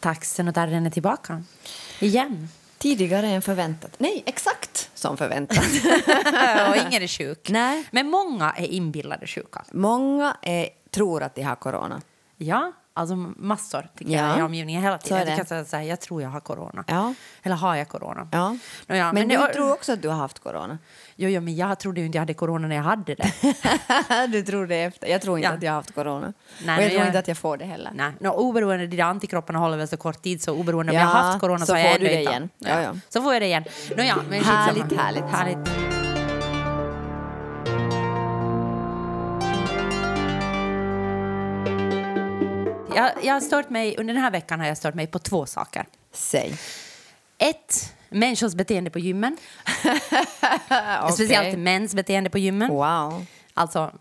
Taxen och Darren är tillbaka. Igen. Tidigare än förväntat. Nej, exakt som förväntat. och ingen är sjuk. Nej. Men många är inbillade sjuka. Många är, tror att de har corona. Ja, alltså massor tycker Ja. jag i omgivningen hela Så tiden. Jag, kan säga så här, jag tror jag har corona. Ja. Eller har jag corona? Ja. Nåja, men, det- du tror också att du har haft corona? Jo, jo, men jag trodde ju inte jag hade corona när jag hade det. du tror det efter. Jag tror inte Ja. att jag har haft corona. Nej, och men jag tror jag- inte att jag får det heller. Nej, no, oberoende, de där antikropparna håller väl så kort tid så oberoende om Ja, jag har haft corona så, så jag får du ändå det igen. Ja, ja. Så får jag det igen. No, ja, men Härligt, härligt. härligt. Jag, jag har stört mig, under den här veckan har jag stört mig på två saker. Säg. Ett, människors beteende på gymmen. Okej. Speciellt mäns beteende på gymmen. Wow. Alltså,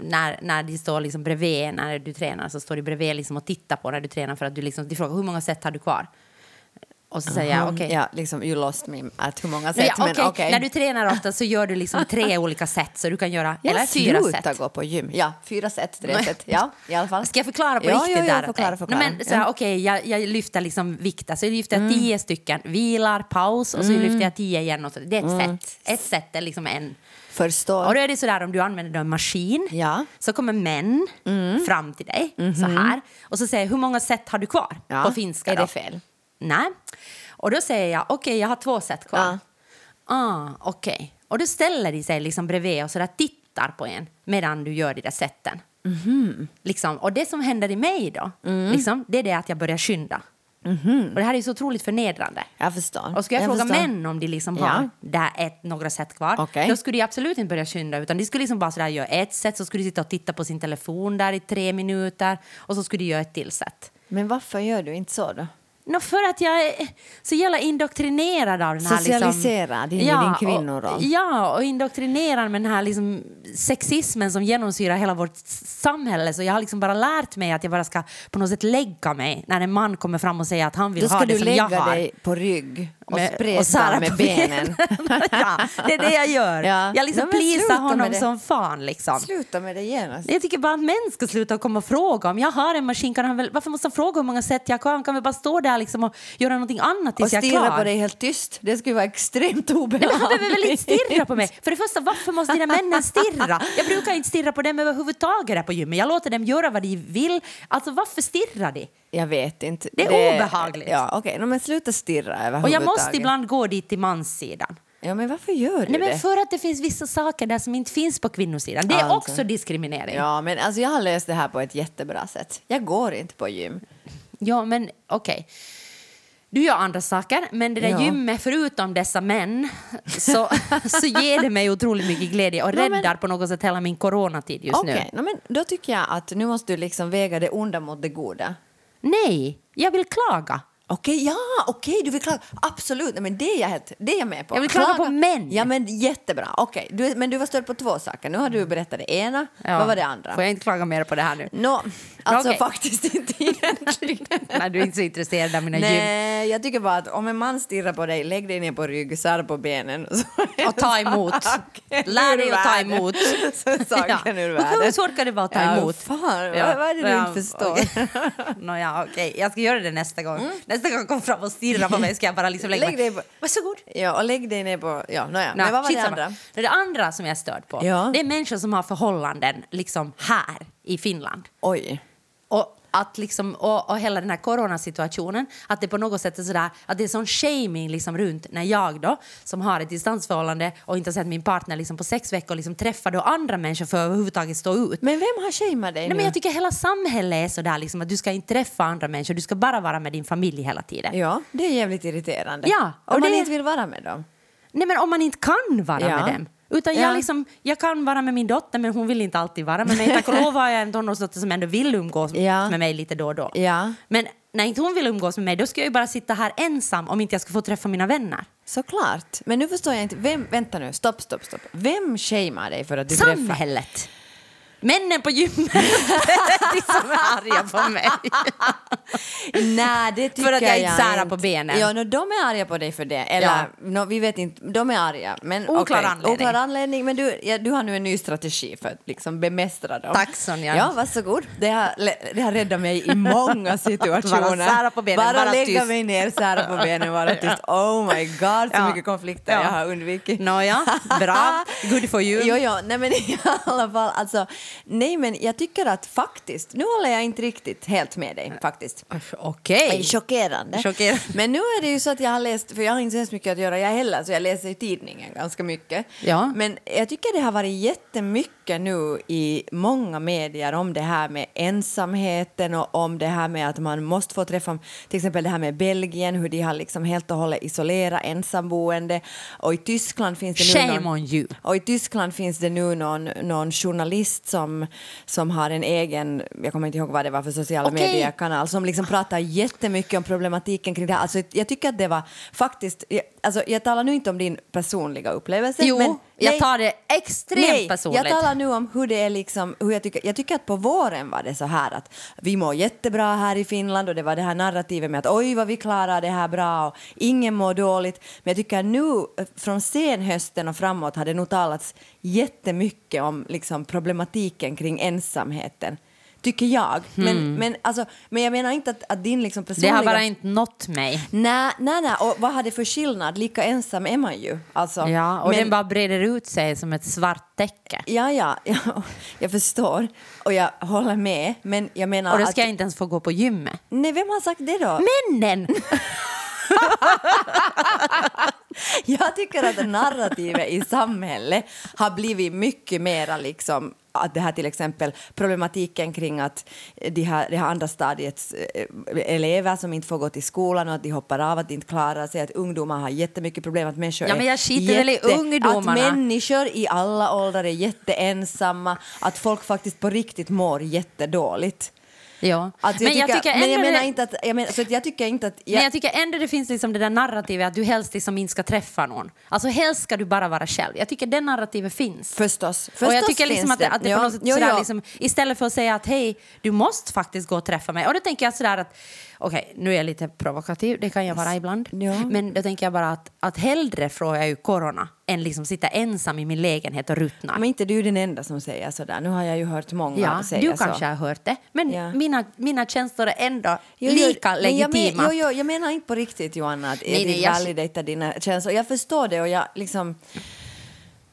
när, när de står liksom bredvid när du tränar så står de bredvid liksom och tittar på när du tränar för att du liksom, de frågar hur många set har du kvar? Och så säger jag okej. Ja, liksom, you lost me at hur många sätt, ja, men okej. okej. När du tränar ofta så gör du liksom tre olika set så du kan göra, Jag eller fyra slutar set. gå på gym. Ja, fyra set, tre set. Ja, i alla fall. Ska jag förklara på ja, riktigt ja, ja, förklara, förklara. No, men, så här, Ja. okej, jag, jag lyfter liksom vikt, alltså jag lyfter Mm. tio stycken, vilar, paus och så lyfter jag tio igen. Och så. Det är ett Mm. set. Ett set är liksom en. Förstår. Och då är det sådär om du använder en maskin Ja. Mm. så kommer män fram till dig så här och så säger hur många set har du kvar. Ja. på finska Är då? det fel? Nej. Och då säger jag okej jag har två set kvar. Ja. Ah, okej. Och då ställer de sig liksom bredvid och så där tittar på en medan du gör de där sätten. Mhm. Liksom. Och det som händer i mig då, Mm. liksom, det är det att jag börjar skynda. Och det här är så otroligt förnedrande. Jag förstår. Och ska jag, fråga förstår. män om de liksom Ja. har där ett, några set kvar, Okej. då skulle de absolut inte börja skynda utan de skulle liksom bara sådär göra ett set så skulle de sitta och titta på sin telefon där i tre minuter och så skulle de göra ett till set. Men varför gör du inte så då? No, för att jag är så jävla indoktrinerad av den här... Socialiserad in i din kvinnoroll. Och, ja, och indoktrinerad med den här liksom, sexismen som genomsyrar hela vårt samhälle. Så jag har liksom bara lärt mig att jag bara ska på något sätt lägga mig när en man kommer fram och säger att han vill Då ska ha det du som jag lägga har. dig på rygg och spreta med på benen. ja, det är det jag gör. Ja. Jag liksom Ja, plisar honom som fan. Liksom. Sluta med det genast. Jag tycker bara att män ska sluta komma och fråga. Om jag har en maskin, kan han väl, varför måste han fråga hur många sätt jag har? Han kan väl bara stå där liksom och göra någonting annat Och tills jag är stirra klar. på dig helt tyst. Det skulle vara extremt Nej, obehagligt. men han behöver väl inte stirra på mig? För det första, varför måste dina männen stirra? Jag brukar inte stirra på dem överhuvudtaget där på gymmet. Jag låter dem göra vad de vill. Alltså varför stirrar de? Jag vet inte. Det är obehagligt. Ja, okej. No, men sluta stirra Och överhuvudtaget. jag måste ibland gå dit till manssidan. Ja, men varför gör du Nej, men det? för att det finns vissa saker där som inte finns på kvinnosidan. Det är Alltså. också diskriminering. Ja, Ja, men alltså jag har löst det här på ett jättebra sätt. Jag går inte på gym. Men okej. Du gör andra saker, men det där Ja. gymmet, förutom dessa män, så, så ger det mig otroligt mycket glädje och Nej, men- räddar på något sätt hela min coronatid just Okej, nu. no, men då tycker jag att nu måste du liksom väga det onda mot det goda. Nej, jag vill klaga. Okej, ja, okej, du vill klaga. Absolut, Nej, men det är jag, helt, det är jag med på. Jag vill klaga på män. Ja, men jättebra. Okej, du, men du var störd på två saker. Nu har du berättat det ena. Ja. Vad var det andra? Får jag inte klaga mer på det här nu? Nå, alltså Okej. faktiskt inte egentligen. Nej, du är inte så intresserad av mina gym. Nej, jag tycker bara att om en man stirrar på dig, lägg dig ner på rygg, sär på benen. Och, ta emot. Lär dig att ta emot. Så saken ur Hur världen. svårt kan det vara att ta Ja, emot? fan, vad- vad är det du inte förstår? okej. Nåja, okej. Jag ska göra det nästa gång. Nästa gång kommer fram och stirrar på mig ska jag bara liksom lägga Mm. Lägg dig på- Varsågod. Ja, och lägg dig ner på... Ja, nåja. Nå, Men vad var det andra? Det andra som jag är störd på, Ja. det är människor som har förhållanden liksom här i Finland. Oj. Och, att liksom, och, och hela den här coronasituationen, att det på något sätt är sådär, att det är sån shaming liksom runt när jag då, som har ett distansförhållande och inte har sett min partner liksom på sex veckor, liksom träffar då andra människor för att överhuvudtaget stå ut. Men vem har shameat dig Nej, nu? men jag tycker hela samhället är sådär liksom, att du ska inte träffa andra människor, du ska bara vara med din familj hela tiden. Ja, det är jävligt irriterande. Ja, och Om man det- inte vill vara med dem. Nej men om man inte kan vara Ja. med dem. Utan Ja. jag, liksom, jag kan vara med min dotter men hon vill inte alltid vara med mig. Tack och lov har jag en tonårsdotter som ändå vill umgås Ja. med mig lite då och då. Ja. Men när inte hon vill umgås med mig då ska jag ju bara sitta här ensam om inte jag ska få träffa mina vänner. Såklart. Men nu förstår jag inte. Vem, vänta nu, stopp, stopp, stopp. Vem shamear dig för att du träffar... Samhället! Männen på gymmet, det som är arga på mig. Nej, det tycker För att jag inte jag särar på benen. Ja, no, de är arga på dig för det. Eller, Ja. no, vi vet inte, de är arga. Men, Oklar okej, anledning. Oklar anledning, men du, ja, du har nu en ny strategi för att liksom bemästra dem. Tack, Sonja. Ja, varsågod. Det har, det har räddat mig i många situationer. Bara sära på benen, bara, bara lägga tyst. mig ner, sära på benen, vara tyst. Oh my god, så Ja. mycket konflikter Ja. jag har undvikit. Nåja, bra. Good for you. Jo, jo, nej men i alla fall, alltså, nej men jag tycker att faktiskt, nu håller jag inte riktigt helt med dig faktiskt. Okej. Okay. Chockerande. Chockerande. Men nu är det ju så att jag har läst, för jag har inte så mycket att göra jag heller, så jag läser i tidningen ganska mycket. Ja. Men jag tycker det har varit jättemycket nu i många medier om det här med ensamheten och om det här med att man måste få träffa, till exempel det här med Belgien, hur de har liksom helt och hållet isolerat ensamboende. Och i Tyskland finns det nu Shame någon, on you. och i Tyskland finns det nu någon, någon journalist som, som har en egen, jag kommer inte ihåg vad det var för sociala Okej. mediekanal, som liksom pratar jättemycket om problematiken kring det här. Alltså, jag tycker att det var faktiskt, jag, alltså, jag talar nu inte om din personliga upplevelse. Jo, men, jag tar det extremt Nej, personligt. jag talar nu om hur det är liksom, hur jag tycker, jag tycker att på våren var det så här att vi mår jättebra här i Finland och det var det här narrativet med att oj vad vi klarar det här bra och ingen mår dåligt. Men jag tycker nu från senhösten och framåt har det nog talats jättemycket om liksom problematiken kring ensamheten. Tycker jag. Men, men, alltså, men jag menar inte att, att din liksom Hmm. Det personliga... har bara inte nått mig. Nej, nej, nej. Och vad har det för skillnad? Lika ensam är man ju. Alltså, Ja, och men- den bara breder ut sig som ett svart täcke. Ja, ja, ja, jag förstår och jag håller med. Men jag menar Och då att... ska jag inte ens få gå på gymmet. Nej, vem har sagt det då? Männen! Jag tycker att narrativet i samhället har blivit mycket mera liksom att det här till exempel problematiken kring att de här, det här andra stadiets eh, elever som inte får gå till skolan och att de hoppar av, att de inte klarar sig, att ungdomar har jättemycket problem, att människor Ja, men jag skiter väl i ungdomarna. Att människor i alla åldrar är jätteensamma, att folk faktiskt på riktigt mår jättedåligt. Ja. Alltså, men jag tycker men jag menar det- inte att, jag menar, så att jag tycker inte att... Men jag tycker ändå det finns liksom det där narrativet att du helst liksom inte ska träffa någon. Alltså helst ska du bara vara själv. Jag tycker den narrativet finns. Förstås. Förstås och jag tycker liksom att det, att det Ja, på något sätt jo, ja. liksom, istället för att säga att hej, du måste faktiskt gå och träffa mig. Och då tänker jag sådär att, okej, nu är jag lite provokativ, det kan jag vara ibland. Ja. Men då tänker jag bara att, att hellre får jag ju corona än liksom sitta ensam i min lägenhet och ruttna. Men inte du är den enda som säger sådär. Nu har jag ju hört många Ja, säga du så. kanske har hört det, men Ja. mina, mina känslor är ändå Jo, jo, lika men jag men- legitima. Jo, jo, jag menar inte på riktigt Johanna att Nej, nej, jag- validata dina känslor. Jag förstår det och jag liksom...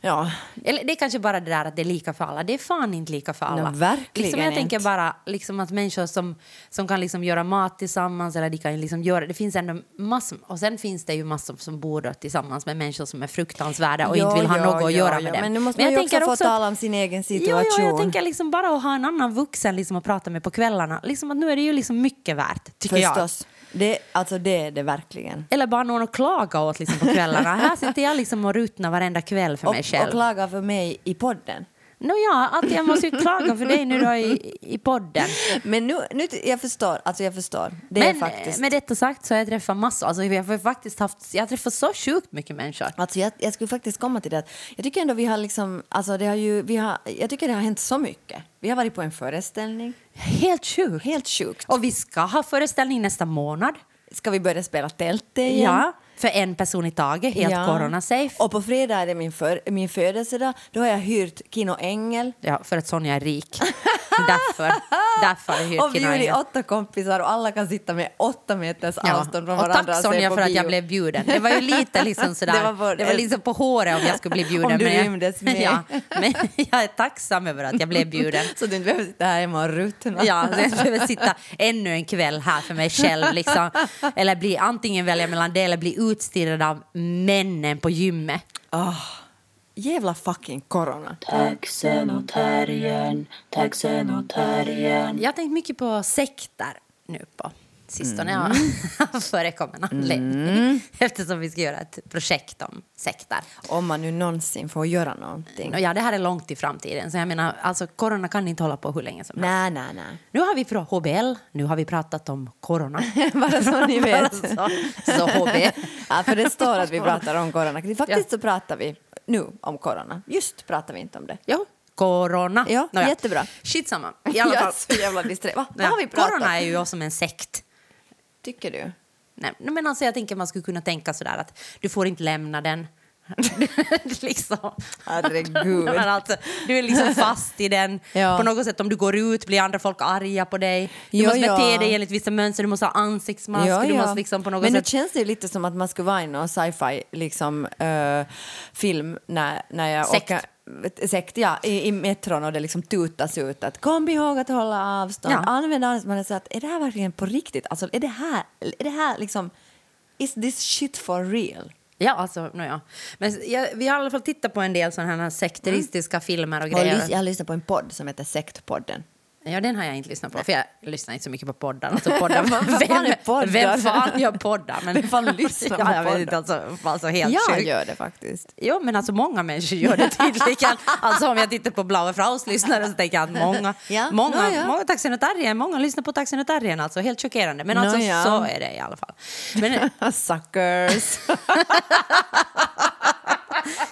Ja, Eller det är kanske bara det där att det är lika för alla. Det är fan inte lika för alla. No, verkligen liksom, jag tänker inte. bara liksom att människor som, som kan liksom göra mat tillsammans eller de kan liksom göra, det finns ändå massor, och sen finns det ju massor som bor tillsammans med människor som är fruktansvärda och Jo, inte vill ha jo, något att jo, göra jo. med dem. Men nu måste jag man ju också tänker få att- tala om sin egen situation. jo, jag tänker liksom bara att ha en annan vuxen liksom att prata med på kvällarna. Liksom att nu är det ju liksom mycket värt, tycker jag. Det, alltså det är det verkligen. Eller bara någon att klaga åt liksom på kvällarna. Här sitter jag liksom och ruttnar varenda kväll för Och, mig själv. och klaga för mig i podden. Nå ja, att jag måste ju klaga för dig nu då i, i podden. Men nu, nu, jag förstår, alltså jag förstår. Det Men är faktiskt... med detta sagt så har jag träffat massor. Alltså, jag, har faktiskt haft, jag har träffat så sjukt mycket människor. Alltså jag, jag skulle faktiskt komma till det. Jag tycker ändå vi har liksom, alltså det har ju, vi har, jag tycker det har hänt så mycket. Vi har varit på en föreställning, Helt sjukt. helt sjukt. Och vi ska ha föreställning nästa månad. Ska vi börja spela tälte igen? Ja, för en person i taget, helt Ja. corona-safe. Och på fredag är det min, för, min födelsedag. Då har jag hyrt Kino Engel. Ja, för att Sonja är rik. därför, därför har jag hyrt Och bjudit Engel. åtta kompisar och alla kan sitta med åtta meters Ja. avstånd från Och varandra tack se Sonja för att bio. jag blev bjuden. Det var ju lite liksom sådär, Det det var var, på- liksom på håret om jag skulle bli bjuden. Om du rymdes med. Ja, men jag är tacksam över att jag blev bjuden. Så du inte behöver sitta här hemma och ruttna. Ja, så jag behöver sitta ännu en kväll här för mig själv. Liksom. Eller bli, antingen välja mellan det eller bli utstirrad av männen på gymmet. Ah, jävla fucking corona. Taxen och terriern, taxen och terriern. Jag har tänkt mycket på sekter nu på sistone. Mm. Ja, förekommande anledning. Eftersom vi ska göra ett projekt om sekter. Om man nu någonsin får göra någonting. Och ja, det här är långt i framtiden. Så jag menar, alltså, corona kan inte hålla på hur länge som helst. Nej, nej, nej. Nu har vi pratat HBL, nu har vi pratat om corona. Bara så ni vet. så, så HB. Ja, för det står att vi pratar om corona. Faktiskt så pratar vi nu om corona. Just pratar vi inte om det. Jo, corona. Ja, jättebra. Skitsamma. I alla Jag är fall. så jävla disträ. Va? Vad Ja, har vi pratat corona är ju som en sekt. Tycker du? Nej, men alltså jag tänker man skulle kunna tänka sådär att du får inte lämna den. liksom. Herregud. Men alltså, du är liksom fast i den. Ja. På något sätt om du går ut blir andra folk arga på dig. Du Jo, måste bete ja. dig enligt vissa mönster, du måste ha ansiktsmask. Ja, Du måste liksom på något Men sätt... det känns det lite som att man skulle vara i någon sci-fi liksom, eh, film när, när jag Sekt. åker Sekt, ja, i, i metron och det liksom tutas ut att kom ihåg att hålla avstånd, Ja. använd. Så att, är det här verkligen på riktigt? Alltså, är det här, är det här liksom, is this shit for real? Ja, alltså, no, ja. Men jag, vi har i alla fall tittat på en del sådana här sekteristiska filmer och Och grejer. lys- jag har lyssnat på en podd som heter Sektpodden. Ja, den har jag inte lyssnat på, för jag lyssnar inte så mycket på poddar. Alltså, poddar poddar? Vem fan gör poddar? Men, Vem fan lyssnar på ja, jag vet inte, alltså, alltså helt Jag sjukt. gör det faktiskt. Jo, men alltså många människor gör det tydligen. alltså om jag tittar på Blaue Fraus lyssnare så tänker jag att många, Ja, många, ja. många Taxenotarien, många lyssnar på Taxenotarien, alltså helt chockerande. Men alltså ja. så är det i alla fall. Men Suckers!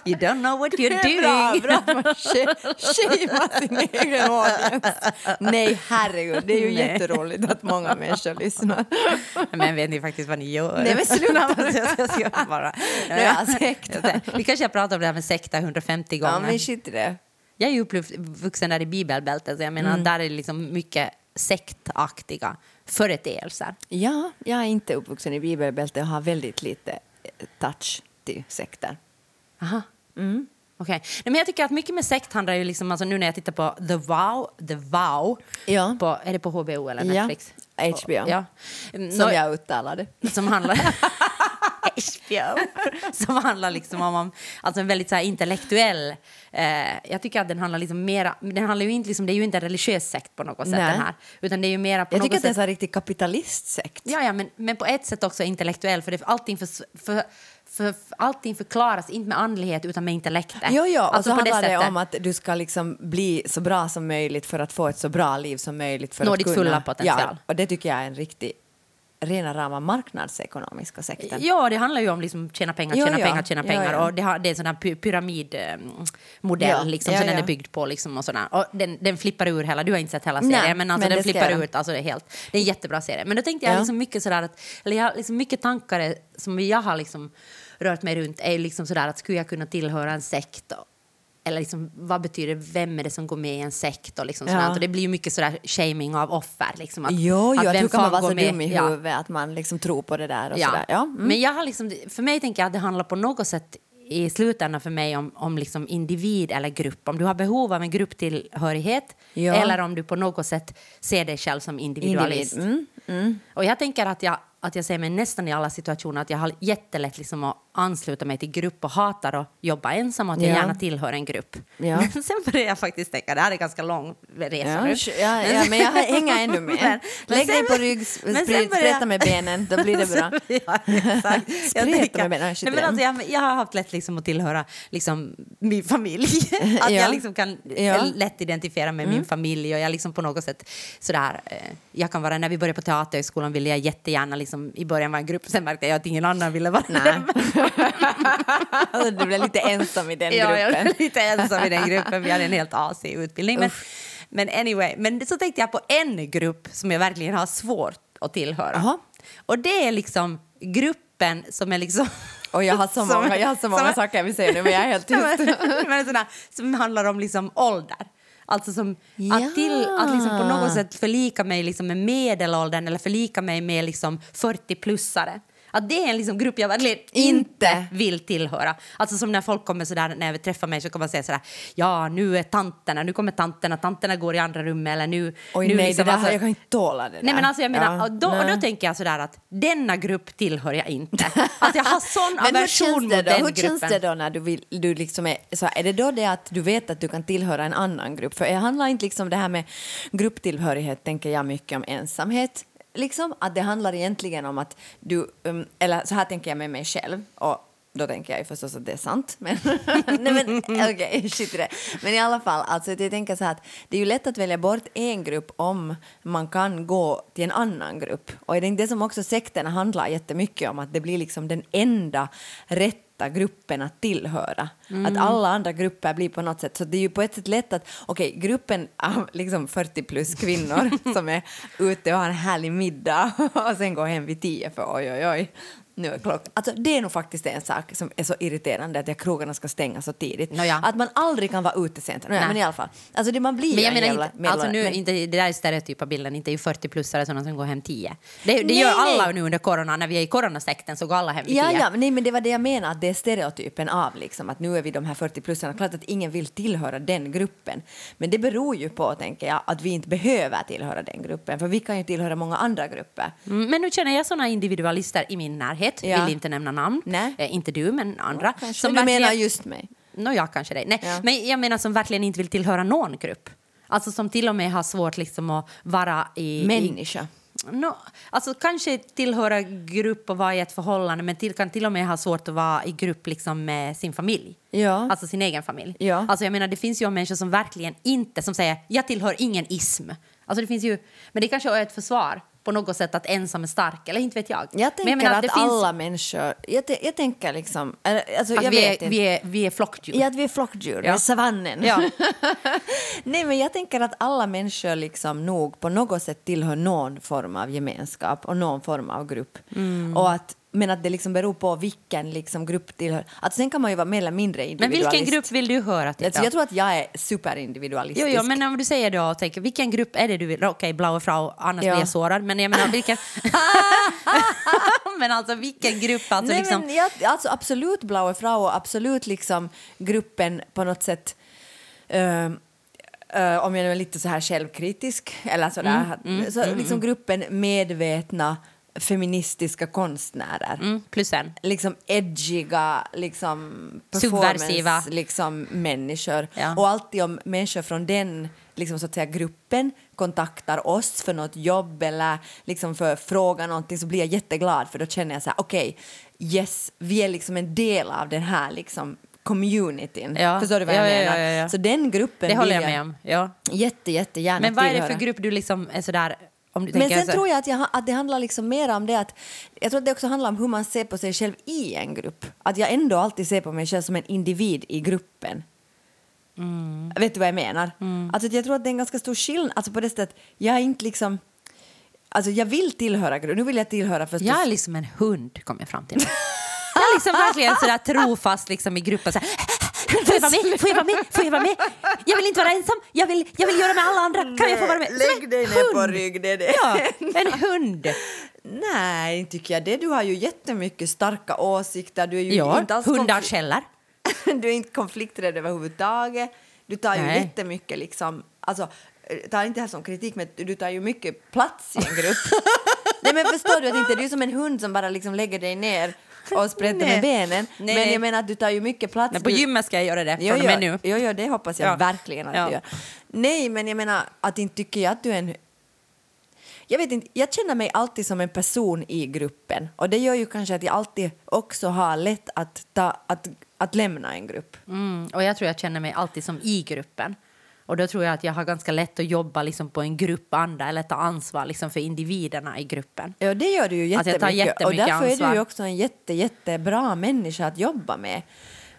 You don't know what you're bra, doing. bra att man sh- shamear sin egen audience. Nej, herregud, det är ju Nej. jätteroligt att många människor lyssnar. Men vet ni faktiskt vad ni gör? Nej, men sluta. jag, jag ska bara... Nej, ja, sekta. Vi kanske har pratat om det här med sekta 150 gånger. Ja, men shit i det. Jag är ju uppvuxen där i bibelbältet, så jag menar Mm. där är det liksom mycket sektaktiga företeelser. Ja, jag är inte uppvuxen i bibelbältet och har väldigt lite touch till sekter. Aha. Mm. Nej, men jag tycker att mycket med sekt handlar ju liksom, alltså nu när jag tittar på The Vow, The Vow Ja. på, är det på HBO eller Ja, Netflix? HBO. Ja. Som Nå- jag uttalade. som handlar... HBO. Som handlar liksom om, alltså en väldigt så här intellektuell... Eh, jag tycker att den handlar liksom mera... Den handlar ju inte liksom, det är ju inte en religiös sekt på något sätt Nej. den här. Utan det är ju mera på Jag något tycker att det är en sätt... riktig kapitalistsekt. Ja, ja men, men på ett sätt också intellektuell för det, allting, för, för, för, allting förklaras inte med andlighet utan med intellektet. Jo, jo, och Alltså så handlar det om att du ska liksom bli så bra som möjligt för att få ett så bra liv som möjligt. För Nå att ditt kunna, fulla potential. Ja, och det tycker jag är en riktig rena rama marknadsekonomiska sekten. Ja, det handlar ju om liksom tjäna pengar, Jo, tjäna ja. pengar, tjäna Ja, pengar. ja. Och det, har, det är en sån här py- pyramidmodell liksom, som den är byggd på. Liksom, och sådär. Och den, den flippar ur hela, du har inte sett hela Nej, serien, men, alltså, men den flippar ut. Alltså, det, är helt, det är en jättebra serie. Men då tänkte jag Ja. liksom mycket sådär att, eller jag liksom mycket tankar som jag har liksom rört mig runt är liksom sådär att skulle jag kunna tillhöra en sekt eller liksom, vad betyder vem är det som går med i en sekt och liksom Ja. Och det blir ju mycket sådär shaming av offer. Liksom, att, Jo, jo, att vem hur kan man vara så med? dum i Ja. huvudet att man liksom tror på det där och sådär. Ja. Mm. Men jag har liksom, för mig tänker jag att det handlar på något sätt i slutändan för mig om, om liksom individ eller grupp. Om du har behov av en grupptillhörighet Ja. eller om du på något sätt ser dig själv som individualist. Individ. Mm, Och jag tänker att jag, att jag ser mig nästan i alla situationer att jag har jättelätt liksom att ansluta mig till grupp och hatar att jobba ensam och att jag Ja. gärna tillhör en grupp. Ja. Men sen börjar jag faktiskt tänka, det här är ganska lång resa Ja, nu. ja, ja, men jag hänger ännu med. Men- men Lägg dig på rygg, spreta med benen, då blir det bra. ja, exakt. Jag tänker- med benen, Nej, men alltså, jag, jag har haft lätt liksom att tillhöra liksom, min familj. att Ja. jag liksom kan. Mm. lätt identifiera med min familj. Och jag liksom på något sätt sådär, eh, jag kan vara, när vi började på Teaterhögskolan ville jag jättegärna, liksom, i början var en grupp, sen märkte jag att ingen annan ville vara Nej. Alltså, du blev lite ensam i den Ja, jag gruppen. var lite ensam i den gruppen. Vi hade en helt asig utbildning. Men, men anyway, men så tänkte jag på en grupp som jag verkligen har svårt att tillhöra. Jaha. Och det är liksom gruppen som är liksom... Och jag har så som- många, jag har så många som- saker jag vill säga nu men jag är helt tyst. men, som handlar om liksom ålder. Alltså som att, till, att liksom på något sätt förlika mig liksom med medelåldern eller förlika mig med liksom 40-plussare. Att det är en liksom grupp jag verkligen inte. Inte. vill tillhöra. Alltså som när folk kommer sådär, när jag träffar mig så kommer man säga sådär, ja nu är tanterna, nu kommer tanterna, tanterna går i andra rummet eller nu... Oj nu nej, liksom, det där, alltså- jag kan inte tåla det där. Nej men alltså jag menar, Ja, och då, och då tänker jag sådär att denna grupp tillhör jag inte. Alltså jag har sån aversion mot den hur känns gruppen. det då när du, vill, du liksom är, så är det då det att du vet att du kan tillhöra en annan grupp? För det handlar inte liksom det här med grupptillhörighet tänker jag mycket om ensamhet. Liksom att det handlar egentligen om att du, um, eller så här tänker jag med mig själv och då tänker jag ju förstås att det är sant. Men, nej men okej, shit i det. Men i alla fall, alltså jag tänker så här att det är ju lätt att välja bort en grupp om man kan gå till en annan grupp. Och det är det som också sekterna handlar jättemycket om, att det blir liksom den enda rätta underlätta gruppen att tillhöra. Mm. Att alla andra grupper blir på något sätt, så det är ju på ett sätt lätt att, okej, gruppen av liksom 40 plus kvinnor som är ute och har en härlig middag och sen går hem vid 10 för oj, oj, oj. Nu är klockan. Alltså, det är nog faktiskt en sak som är så irriterande att krogarna ska stänga så tidigt. Nåja. Att man aldrig kan vara ute sent. Nåja, men i alla fall. Alltså det, man blir Men jag en menar inte, alltså nu, men- inte, det där är stereotypa bilden, inte är ju 40-plussare sådana som går hem 10. Det, det Nej, gör alla nej. nu under corona, när vi är i coronasekten så går alla hem vid 10. Ja, ja, nej, men det var det jag menade, att det är stereotypen av liksom, att nu är vi de här 40-plussarna. Klart att ingen vill tillhöra den gruppen. Men det beror ju på, tänker jag, att vi inte behöver tillhöra den gruppen. För vi kan ju tillhöra många andra grupper. Mm, Men nu känner jag såna individualister i min närhet, Ja. vill inte nämna namn, eh, inte du men andra. Kanske du menar just mig. Nå, jag kanske det. Nej, Ja. men jag menar som verkligen inte vill tillhöra någon grupp. Alltså som till och med har svårt liksom att vara i... Människa. I, no, alltså kanske tillhöra grupp och vara i ett förhållande men till, kan till och med ha svårt att vara i grupp liksom med sin familj. Ja. Alltså sin egen familj. Ja. Alltså jag menar det finns ju människor som verkligen inte, som säger jag tillhör ingen ism. Alltså det finns ju, men det kanske är ett försvar på något sätt att ensam är stark, eller inte vet jag. Jag tänker menar att finns- alla människor... Jag, jag tänker liksom... eller, Alltså, att jag vi, vet är, inte. vi, är, vi är flockdjur. Ja, att vi är flockdjur, Ja. savannen. Ja. Nej, men jag tänker att alla människor liksom nog på något sätt tillhör någon form av gemenskap och någon form av grupp. Mm. Och att, men att det liksom beror på vilken liksom grupp tillhör. Att sen kan man ju vara mer eller mindre Men individualist. vilken grupp vill du höra till? Alltså, jag tror att jag är superindividualistisk. Jo, jo, men om du säger då, och tänker, vilken grupp är det du vill? Okej, blaue frau, annars Ja. blir jag sårad. Men jag menar, vilken... men alltså vilken grupp? Alltså, Nej, liksom... men jag, alltså absolut Blaue Frau och absolut liksom gruppen på något sätt eh, eh, om jag nu är lite så här självkritisk eller sådär, Mm, så liksom gruppen medvetna feministiska konstnärer. Mm, plus en. Liksom edgiga, liksom performance, liksom människor. Ja. Och alltid om människor från den liksom så att säga, gruppen kontaktar oss för något jobb eller liksom för fråga någonting så blir jag jätteglad för då känner jag så här okej, yes, vi är liksom en del av den här liksom communityn. Ja. Förstår du vad Ja, jag ja, menar? ja, ja. Så den gruppen Det håller jag med om. Ja. jätte, jättegärna Men vad är det för grupp du liksom är sådär... Men sen så... tror jag att, jag, att det handlar liksom mer om det att jag tror att det också handlar om hur man ser på sig själv i en grupp. Att jag ändå alltid ser på mig själv som en individ i gruppen. Mm. Vet du vad jag menar? Alltså att jag tror att det är en ganska stor skillnad. Alltså på det sättet, jag är inte liksom... Alltså jag vill tillhöra gruppen. Nu vill jag tillhöra förstås... Jag är liksom en hund, kom jag fram till. Jag är liksom verkligen sådär trofast liksom i gruppen. Såhär, får jag vara med? Får jag vara med? Får jag vara med? Jag vill inte vara ensam. Jag vill, jag vill göra med alla andra. Kan jag få vara med? Som Lägg dig ner på hund. rygg, det det. Ja, en hund. Nej, tycker jag det. Du har ju jättemycket starka åsikter. Du är ju Ja, inte alls hundar skäller. du är inte konflikträdd överhuvudtaget. Du tar ju Nej. jättemycket liksom, alltså, eh, tar inte det här som kritik men du tar ju mycket plats i en grupp. Nej men förstår du att inte du är som en hund som bara liksom lägger dig ner och sprätter Nej. med benen. Nej, men jag menar att du tar ju mycket plats. Men på du, gymmet ska jag göra det Jo, från och med nu. jo, jo, det hoppas jag Ja. verkligen att Ja. du gör. Nej, men jag menar att inte tycker jag att du är en... Jag vet inte, jag känner mig alltid som en person i gruppen och det gör ju kanske att jag alltid också har lätt att, ta, att, att lämna en grupp. Mm, och jag tror jag känner mig alltid som i gruppen. Och då tror jag att jag har ganska lätt att jobba liksom på en grupp andra eller ta ansvar liksom för individerna i gruppen. Ja, det gör du ju Alltså, jättemycket. tar jättemycket och därför är ansvar. du ju också en jätte, jättebra människa att jobba med.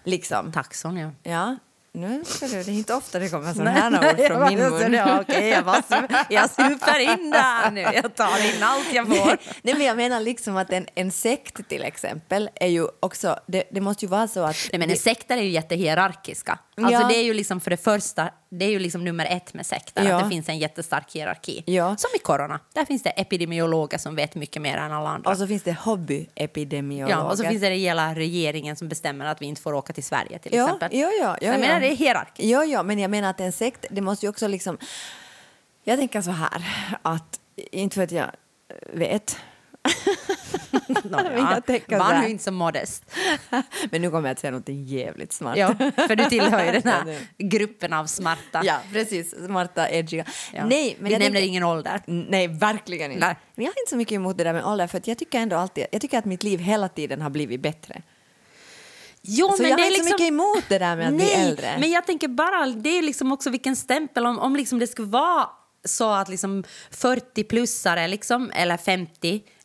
Liksom. Tack Sonja. Ja, nu ska du, det är inte ofta det kommer sådana här ord från min mun. Ja, okej, jag, bara jag super in där nu. Jag tar in allt jag får. Nej, men jag menar liksom att en, en sekt till exempel är ju också, det, det måste ju vara så att... Nej, men det- sekter är ju jättehierarkiska. Alltså Ja. det är ju liksom för det första, det är ju liksom nummer ett med sekter, Ja. att det finns en jättestark hierarki. Ja. Som i corona, där finns det epidemiologer som vet mycket mer än alla andra. Och så finns det hobbyepidemiologer. ja, och så finns det hela regeringen som bestämmer att vi inte får åka till Sverige till ja, exempel. Ja, ja, ja, jag menar det är hierarkiskt. Ja, ja, men jag menar att en sekt, det måste ju också liksom... Jag tänker så här, att inte för att jag vet, Nåja, var här. nu inte så modest. men nu kommer jag att säga något jävligt smart. Ja, för du tillhör ju den här gruppen av smarta. Ja, precis. Smarta, edgiga. Ja. Nej, men vi jag nämner tänker- ingen ålder. Nej, verkligen inte. Nej. Men jag har inte så mycket emot det där med ålder, för jag tycker ändå alltid, jag tycker att mitt liv hela tiden har blivit bättre. Jo, så men jag det är inte liksom... så mycket emot det där med att Nej, bli äldre. men jag tänker bara, det är liksom också vilken stämpel, om, om liksom det ska vara så att liksom 40-plussare liksom, eller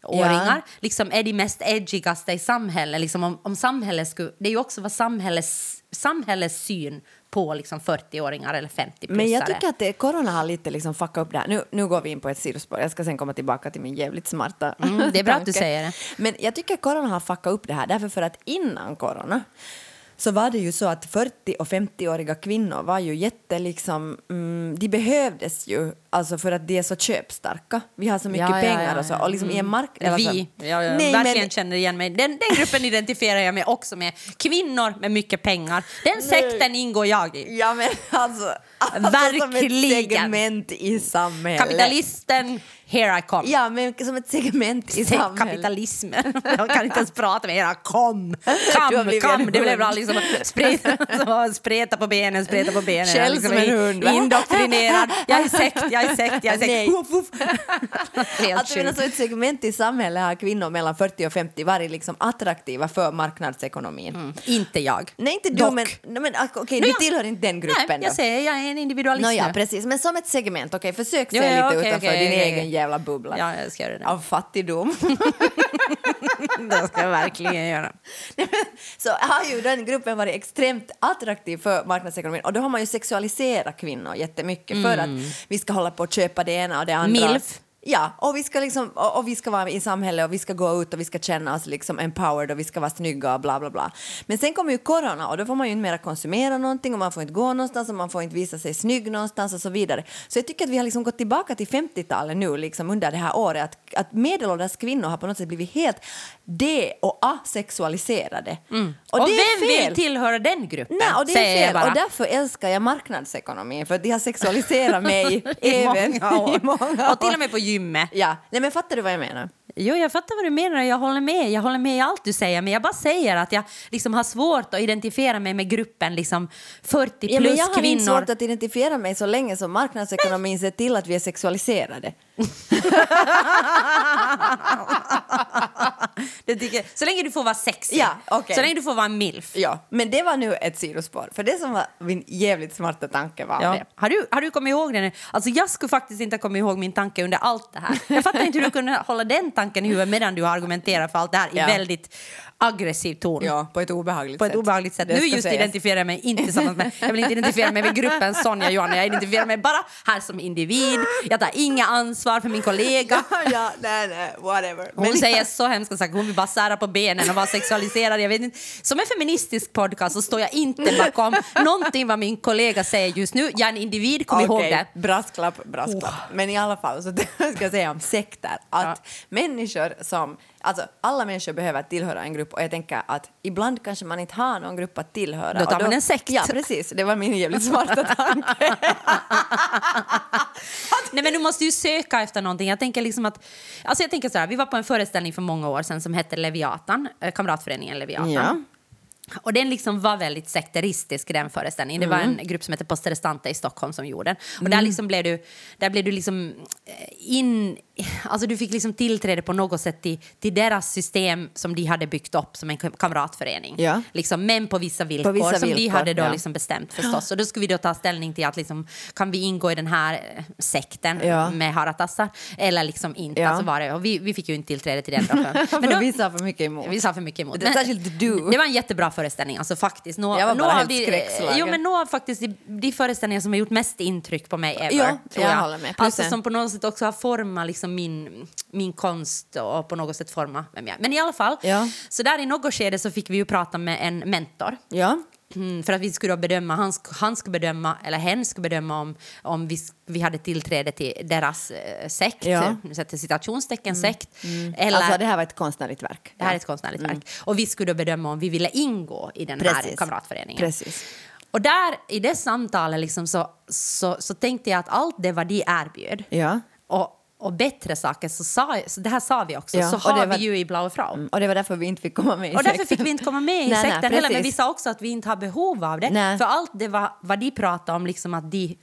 50-åringar Ja. liksom är de mest edgigaste i samhället. Liksom om, om samhället skulle, det är ju också vad samhällets, samhällets syn på liksom 40-åringar eller 50-plussare. Men jag tycker att det, corona har lite liksom fuckat upp det här. Nu, nu går vi in på ett sidospår. Jag ska sen komma tillbaka till min jävligt smarta Mm, det är bra att du tanke. säger det. Men jag tycker att corona har fuckat upp det här. Därför för att innan corona så var det ju så att 40 och 50-åriga kvinnor var ju jätte liksom, mm, de behövdes ju alltså för att de är så köpstarka. Vi har så mycket Ja, ja, pengar ja, och så ja. och liksom i en mark... eller så- Vi, ja, ja, Nej, verkligen men, känner igen mig. Den, den gruppen identifierar jag mig också med. Kvinnor med mycket pengar. Den sekten ingår jag i. ja men alltså, alltså Verkligen. som ett segment i samhället. Kapitalisten, here I come. Ja, men som ett segment i Se samhället. kapitalismen. Jag kan inte ens prata med era kom. Kam, kam. en Det blev hund. liksom spreta, så, spreta på benen, spreta på benen. Själv liksom som en hund, va? Indoktrinerad. Jag är sekt, jag är sekt, jag är sekt. Nej. Woof, woof. Helt Alltså, men alltså ett segment i samhället har kvinnor mellan 40 och 50 varit liksom attraktiva för marknadsekonomin. Inte jag. Nej, inte du, Dock. men, men ah, okej, Men du tillhör inte den gruppen Nej, jag säger jag är en individualist Nå, ja, precis. Men som ett segment, okej, försök se Jo, ja, lite okej, utanför din egen. Jävla bubbla. Ja, jag ska göra det. Av fattigdom. Det ska jag verkligen göra. så har ju den gruppen varit extremt attraktiv för marknadsekonomin och då har man ju sexualiserat kvinnor jättemycket för att vi ska hålla på och köpa det ena och det andra. Mm. Milf. Ja, och vi, ska liksom, och, och vi ska vara i samhället och vi ska gå ut och vi ska känna oss liksom empowered och vi ska vara snygga och bla bla bla. Men sen kommer ju corona och då får man ju inte mera konsumera någonting och man får inte gå någonstans och man får inte visa sig snygg någonstans och så vidare. Så jag tycker att vi har liksom gått tillbaka till 50-talet nu liksom under det här året att, att medelålders kvinnor har på något sätt blivit helt de och asexualiserade. Och, Mm. Och, är vem fel. vill tillhöra den gruppen? Nej, och det är fel. Och därför älskar jag marknadsekonomin, för att de har sexualiserat mig I även många år. i många Och till år. och med på gymmet. Ja, nej men fattar du vad jag menar? Jo, jag fattar vad du menar. Jag håller med. Jag håller med i allt du säger. Men jag bara säger att jag liksom har svårt att identifiera mig med gruppen liksom 40 plus Ja, men jag har kvinnor. inte svårt att identifiera mig så länge som marknadsekonomin ser till att vi är sexualiserade. Det tycker, så länge du får vara sexig. Ja, okej. Så länge du får vara en milf. Ja, men det var nu ett sidospår. För det som var min jävligt smarta tanke var Ja. det. Har, du, har du kommit ihåg det nu? Alltså jag skulle faktiskt inte komma ihåg min tanke under allt det här. Jag fattar inte hur du kunde hålla den tanken i huvudet medan du argumenterar för allt det här Ja. i väldigt aggressiv ton. Ja, på ett obehagligt På ett sätt. obehagligt sätt. Nu just sägas. identifierar jag mig inte tillsammans med, jag vill inte identifiera mig med gruppen Sonja Johanna, jag identifierar mig bara här som individ. Jag tar inga ansvar för min kollega. ja, nej, nej, whatever. Hon säger så hemska saker, hon vill bara sära på benen och vara sexualiserad. Jag vet inte. Som en feministisk podcast så står jag inte bakom någonting vad min kollega säger just nu. Jag är en individ, kom ihåg Okej, det. Oh. Brasklapp, brasklapp. Men i alla fall så ska jag säga om sekter att människor som, alltså alla människor behöver tillhöra en grupp och jag tänker att ibland kanske man inte har någon grupp att tillhöra. Då tar och man en sekt. Ja, precis. Det var min jävligt smarta tanke. Nej men du måste ju söka efter någonting. Jag tänker liksom att, alltså jag tänker så här, vi var på en föreställning för många år sedan som hette Leviatan, eh, kamratföreningen Leviatan. Ja. Och den liksom var väldigt sekteristisk den föreställningen. Det var Mm. en grupp som hette Poste Restante i Stockholm som gjorde den. Och där liksom blev du, där blev du liksom eh, in, alltså du fick liksom tillträde på något sätt till, till deras system som de hade byggt upp som en kam- kamratförening. Ja. Liksom, men på vissa villkor vissa som de villkor, hade då ja. liksom bestämt förstås. Och då skulle vi då ta ställning till att liksom, kan vi ingå i den här eh, sekten Ja. med haratassar eller liksom inte. Ja. Alltså var det, och vi, vi fick ju inte tillträde till den. Då, Men vi sa för mycket emot. vi sa för mycket emot. Det särskilt du. Det var en jättebra föreställning, alltså faktiskt. Nå, Jag var bara nå av helt de. Jo, men några faktiskt de, de föreställningar som har gjort mest intryck på mig ever. Ja, tror jag jag. håller med. Alltså som på något sätt också har format liksom min, min konst och på något sätt format vem jag är. Men i alla fall, Ja. så där i något skede så fick vi ju prata med en mentor. Ja. Mm, för att vi skulle bedöma, han, han skulle bedöma, eller hen skulle bedöma om, om vi, vi hade tillträde till deras eh, sekt, Ja. Mm. sätter citationstecken sekt. Eller, Alltså det här var ett konstnärligt verk. det här är ett konstnärligt verk. Och vi skulle bedöma om vi ville ingå i den här Precis. kamratföreningen. Precis. Och där, i det samtalet liksom, så, så, så tänkte jag att allt det vad de erbjöd Ja. och, och bättre saker, så, sa, så det här sa vi också, Ja, så har var- vi ju i Blaue Frau. Mm, Och det var därför vi inte fick komma med i Och därför sekten. fick vi inte komma med i Nej, nej, sekten heller. Men vi sa också att vi inte har behov av det. Nej. För allt det var, vad de pratade om, liksom att de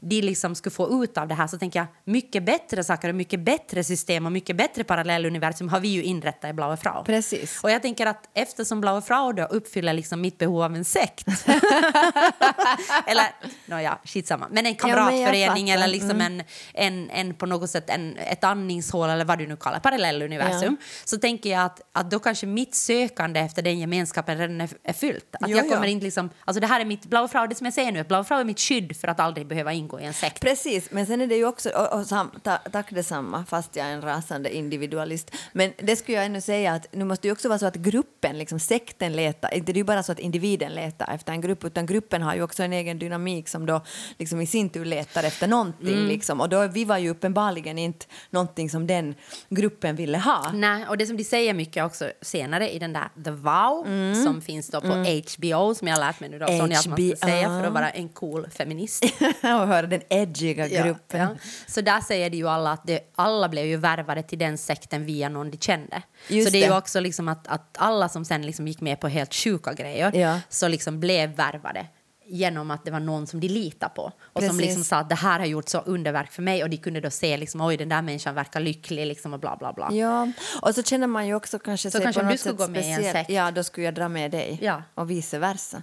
de liksom skulle få ut av det här så tänker jag mycket bättre saker och mycket bättre system och mycket bättre parallelluniversum har vi ju inrättat i Blaue Frau. Precis. Och jag tänker att eftersom Blaue Frau då uppfyller liksom mitt behov av en sekt eller nåja, skitsamma, men en kamratförening fattar. eller liksom en, en, en på något sätt en, ett andningshål eller vad du nu kallar parallelluniversum så tänker jag att, att då kanske mitt sökande efter den gemenskapen redan är, är fyllt. Att Jo, jag kommer inte liksom, alltså det här är mitt Blaue Frau, det som jag säger nu, Blaue Frau är mitt skydd för att aldrig behöva ingå i en sekt. Precis, men sen är det ju också, och, och sam, ta, tack detsamma, fast jag är en rasande individualist. Men det skulle jag ännu säga att nu måste det ju också vara så att gruppen, liksom sekten letar, inte det är ju bara så att individen letar efter en grupp, utan gruppen har ju också en egen dynamik som då liksom i sin tur letar efter någonting. Mm. Liksom. Och då vi var ju uppenbarligen inte någonting som den gruppen ville ha. Nej, och det som de säger mycket också senare i den där The Vow Mm. som finns då på HBO som jag har lärt mig nu då, Sonja, att man ska säga för att vara en cool feminist. och höra den edgiga Ja, gruppen. ja. Så där säger de ju alla att det, alla blev ju värvade till den sekten via någon de kände. Just så det är ju det. också liksom att, att alla som sen liksom gick med på helt sjuka grejer Ja. så liksom blev värvade genom att det var någon som de litade på och som Precis. liksom sa att det här har gjort så underverk för mig och de kunde då se liksom oj den där människan verkar lycklig liksom och bla bla bla. Ja, och så känner man ju också kanske Så sig kanske på om du något skulle sätt gå med i en sekt. Ja, då skulle jag dra med dig. Ja. Och vice versa.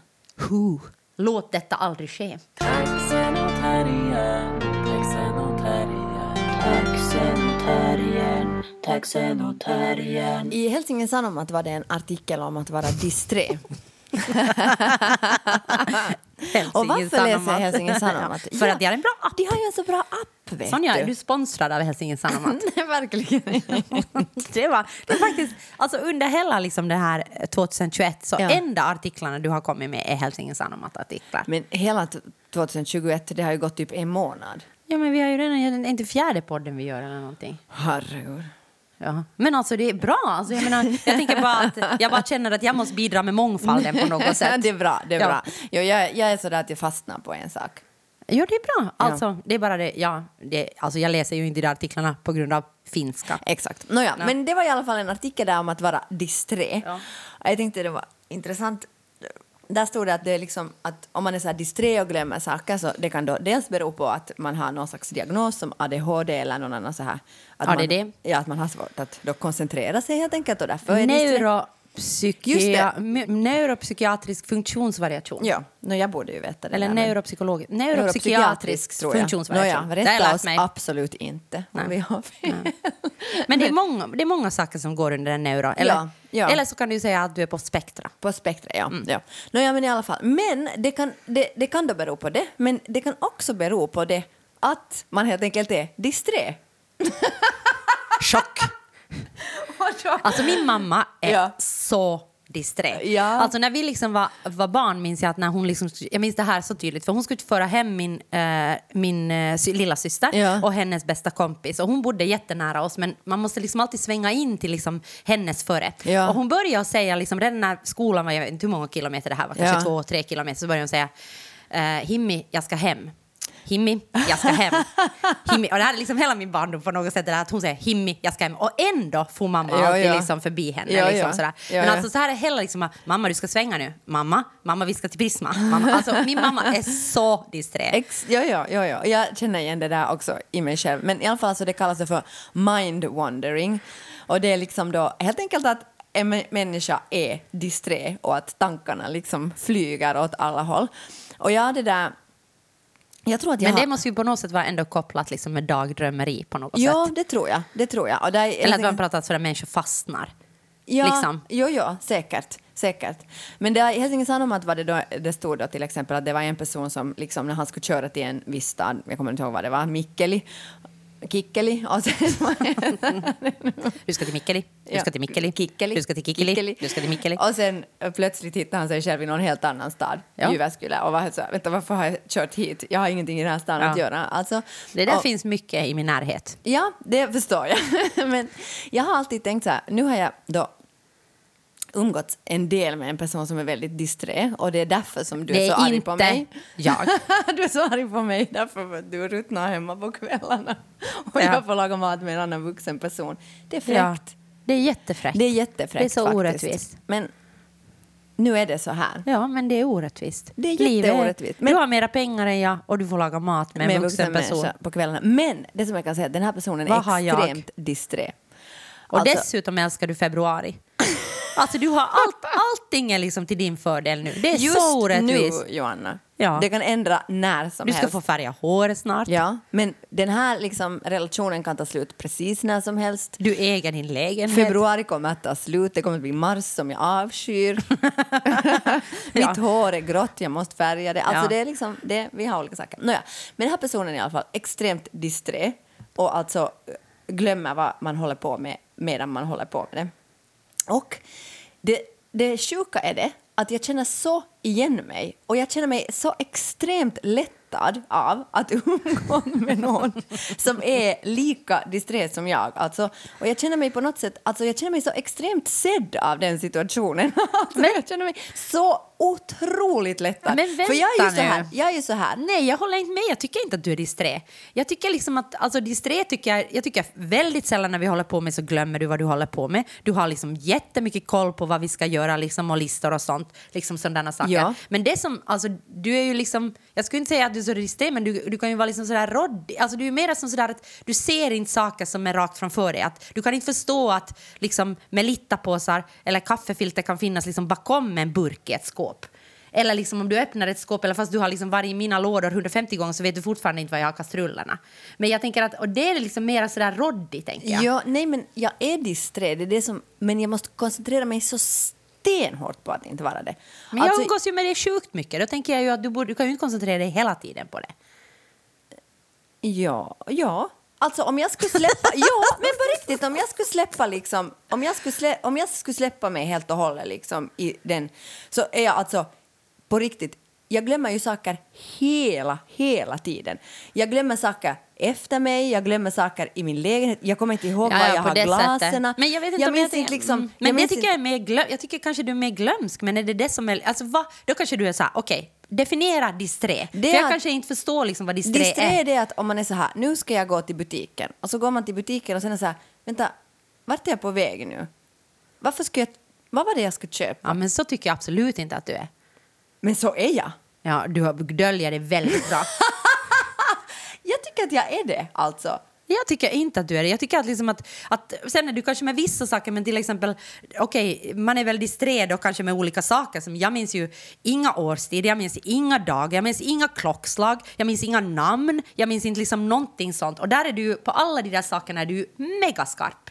Huh. Låt detta aldrig ske. Taxen och terriern, taxen och terriern, taxen och terriern, taxen och terriern. I Helsingin Sanomat var det en artikel om att vara disträ. Och varför läser jag Helsingin Sanomat? För att det är en bra app. De har ju en så bra app, vet Sonja, du. är du sponsrad av Helsingin Sanomat? Nej, verkligen det, var, det är faktiskt, alltså under hela liksom det här 2021 så Ja. enda artiklarna du har kommit med är Helsingin Sanomat-artiklar. Men hela t- 2021, det har ju gått typ en månad. Ja, men vi har ju redan, inte fjärde podden vi gör eller någonting. Herregud. Ja. Men alltså det är bra. Alltså, jag, menar, jag tänker bara att jag bara känner att jag måste bidra med mångfalden på något sätt. det är bra. Det är Ja. bra. Jo, jag, jag är sådär att jag fastnar på en sak. Ja, det är bra. Alltså, det är bara det. Ja, det, alltså, jag läser ju inte de artiklarna på grund av finska. Exakt. Nåja, Ja. men det var i alla fall en artikel där om att vara disträ. Ja. Jag tänkte det var intressant. Där stod det att, det är liksom att om man är så disträ och glömmer saker så det kan då dels bero på att man har någon slags diagnos som ADHD eller någon annan så här. Att ADD? Man, ja, att man har svårt att då koncentrera sig helt enkelt och därför är disträ. My- neuropsykiatrisk funktionsvariation. Ja, no, jag borde ju veta det Eller neuropsykologisk, neuropsykiatrisk jag. funktionsvariation. Har jag rätta oss mig. absolut inte om vi har fel. Men det är, många, det är många saker som går under en neuro. Eller, Ja, ja. eller så kan du säga att du är på spektra. På spektra, ja. Mm. ja. Nåja, men i alla fall. Men det kan, det, det kan då bero på det, men det kan också bero på det att man helt enkelt är disträ. Chock! Alltså min mamma är Ja. så disträ. Ja. Alltså när vi liksom var, var barn minns jag att när hon liksom, jag minns det här så tydligt för hon skulle föra hem min, eh, min sy- lilla syster Ja. och hennes bästa kompis och hon bodde jättenära oss men man måste liksom alltid svänga in till liksom hennes före. Ja. Och hon började säga liksom redan när skolan var, jag vet inte hur många kilometer det här var, kanske två, tre kilometer så började hon säga eh, Himmi, jag ska hem. Himmi, jag ska hem. Himmi. Och det här är liksom hela min barndom på något sätt. Det att hon säger Himmi, jag ska hem. Och ändå får mamma Ja, alltid ja. liksom förbi henne. Ja, liksom. Sådär. Men alltså så här är hela liksom, mamma du ska svänga nu. Mamma, mamma vi ska till Prisma. Mamma. Alltså min mamma är så disträ. Ex, ja, ja, ja, ja, jag känner igen det där också i mig själv. Men i alla fall så det kallas det för mind wandering. Och det är liksom då helt enkelt att en mä- människa är disträ och att tankarna liksom flyger åt alla håll. Och ja, det där... Jag tror att jag Men det har, måste ju på något sätt vara ändå kopplat liksom med dagdrömmeri på något Ja, sätt. det tror jag. Det tror jag. Där, Eller att man pratar så att människor fastnar. Ja, liksom. jo, jo, säkert. säkert. Men det, i Helsingin Sanomat var det, då, det stod då till exempel att det var en person som liksom, när han skulle köra till en viss stad, jag kommer inte ihåg vad det var, Mikkeli, Kikkeli, Du ska till Mikkeli, du ska till Mikkeli, Kikkeli. till Kikkeli, till Mikkeli. Och sen plötsligt hittade han sig själv i någon helt annan stad, Ja. Jyväskylä, och var så här, vänta varför har jag kört hit? Jag har ingenting i den här stan Ja. att göra. Alltså, Det där och- finns mycket i min närhet. Ja, det förstår jag. Men jag har alltid tänkt så här, nu har jag då umgåtts en del med en person som är väldigt disträ och det är därför som du Det är så är arg på mig. jag. du är så arg på mig därför att du ruttnar hemma på kvällarna och Ja. jag får laga mat med en annan vuxen person. Det är Ja. fräckt. Det är jättefräckt. Det är jättefräckt Det är så faktiskt. orättvist. Men nu är det så här. Ja, men det är orättvist. Det är jätteorättvist. Men- Du har mera pengar än jag och du får laga mat med en vuxen person. människa på kvällarna. Men det som jag kan säga, den här personen Vad är extremt disträ. Och Alltså- dessutom älskar du februari. Alltså du har allt, allting är liksom till din fördel nu. Det är Just så orättvist. nu, Joanna. Ja. Det kan ändra när som Du ska helst. få färga håret snart. Ja, men den här liksom, relationen kan ta slut precis när som helst. Du äger din lägenhet. Februari kommer att ta slut, det kommer att bli mars som jag avskyr. Mitt hår är grått, jag måste färga det. Alltså Ja. det är liksom, det, vi har olika saker. Nåja, men den här personen är i alla fall extremt disträ och alltså eh, glömmer vad man håller på med medan man håller på med det. Och det, det sjuka är det att jag känner så igen mig och jag känner mig så extremt lätt lättad av att umgås med någon som är lika disträ som jag. Alltså, och jag känner mig på något sätt, alltså jag känner mig så extremt sedd av den situationen. Alltså, Men- jag känner mig så otroligt lättad. Men För jag är ju vänta så här, jag är ju så här. Nej, jag håller inte med. Jag tycker inte att du är disträ. Jag tycker liksom att, alltså disträ tycker jag, jag tycker väldigt sällan när vi håller på med så glömmer du vad du håller på med. Du har liksom jättemycket koll på vad vi ska göra liksom och listor och sånt. Liksom sådana saker. Ja. Men det som, alltså du är ju liksom, jag skulle inte säga att du är så disträ, men du, du kan ju vara liksom sådär råddig. Alltså du är mer som sådär att du ser inte saker som är rakt framför dig. Att du kan inte förstå att liksom Melitta-påsar eller kaffefilter kan finnas liksom bakom en burk i ett skåp. Eller liksom om du öppnar ett skåp, eller fast du har liksom varit i mina lådor 150 gånger så vet du fortfarande inte var jag har kastrullerna. Men jag tänker att, och det är liksom mer sådär råddigt tänker jag. Ja, nej, men jag är disträ, det är det som, men jag måste koncentrera mig så stenhårt på att inte vara det. Men jag Alltså- umgås ju med dig sjukt mycket, då tänker jag ju att du, borde, du kan ju inte koncentrera dig hela tiden på det. Ja, ja. Alltså om jag skulle släppa, ja men på riktigt om jag skulle släppa liksom, om jag skulle, slä, om jag skulle släppa mig helt och hållet liksom i den, så är jag alltså på riktigt, jag glömmer ju saker hela, hela tiden. Jag glömmer saker efter mig, jag glömmer saker i min lägenhet, jag kommer inte ihåg Ja, var ja, jag har det glaserna. sättet. Men jag vet inte om minns jag inte liksom, mm. jag Men det minns tycker inte- jag är mer glöm, Jag tycker kanske du är mer glömsk, men är det det som är... Alltså va? Då kanske du är så här, okej, definiera disträ. Det För är jag att- kanske inte förstår liksom vad disträ, Disträ är. är det att om man är så här, nu ska jag gå till butiken och så går man till butiken och sen är så här, vänta, vart är jag på väg nu? Varför ska jag, vad var det jag skulle köpa? Ja, men så tycker jag absolut inte att du är. Men så är jag. Ja, du har döljer det väldigt bra. Att jag är det, alltså. Jag tycker inte att du är det. Jag tycker att, liksom att, att sen är du kanske med vissa saker, men till exempel, okej, okay, man är väl disträ då kanske med olika saker. Som jag minns ju inga årstider, jag minns inga dagar, jag minns inga klockslag, jag minns inga namn, jag minns inte liksom någonting sånt. Och där är du, på alla de där sakerna är du megaskarp.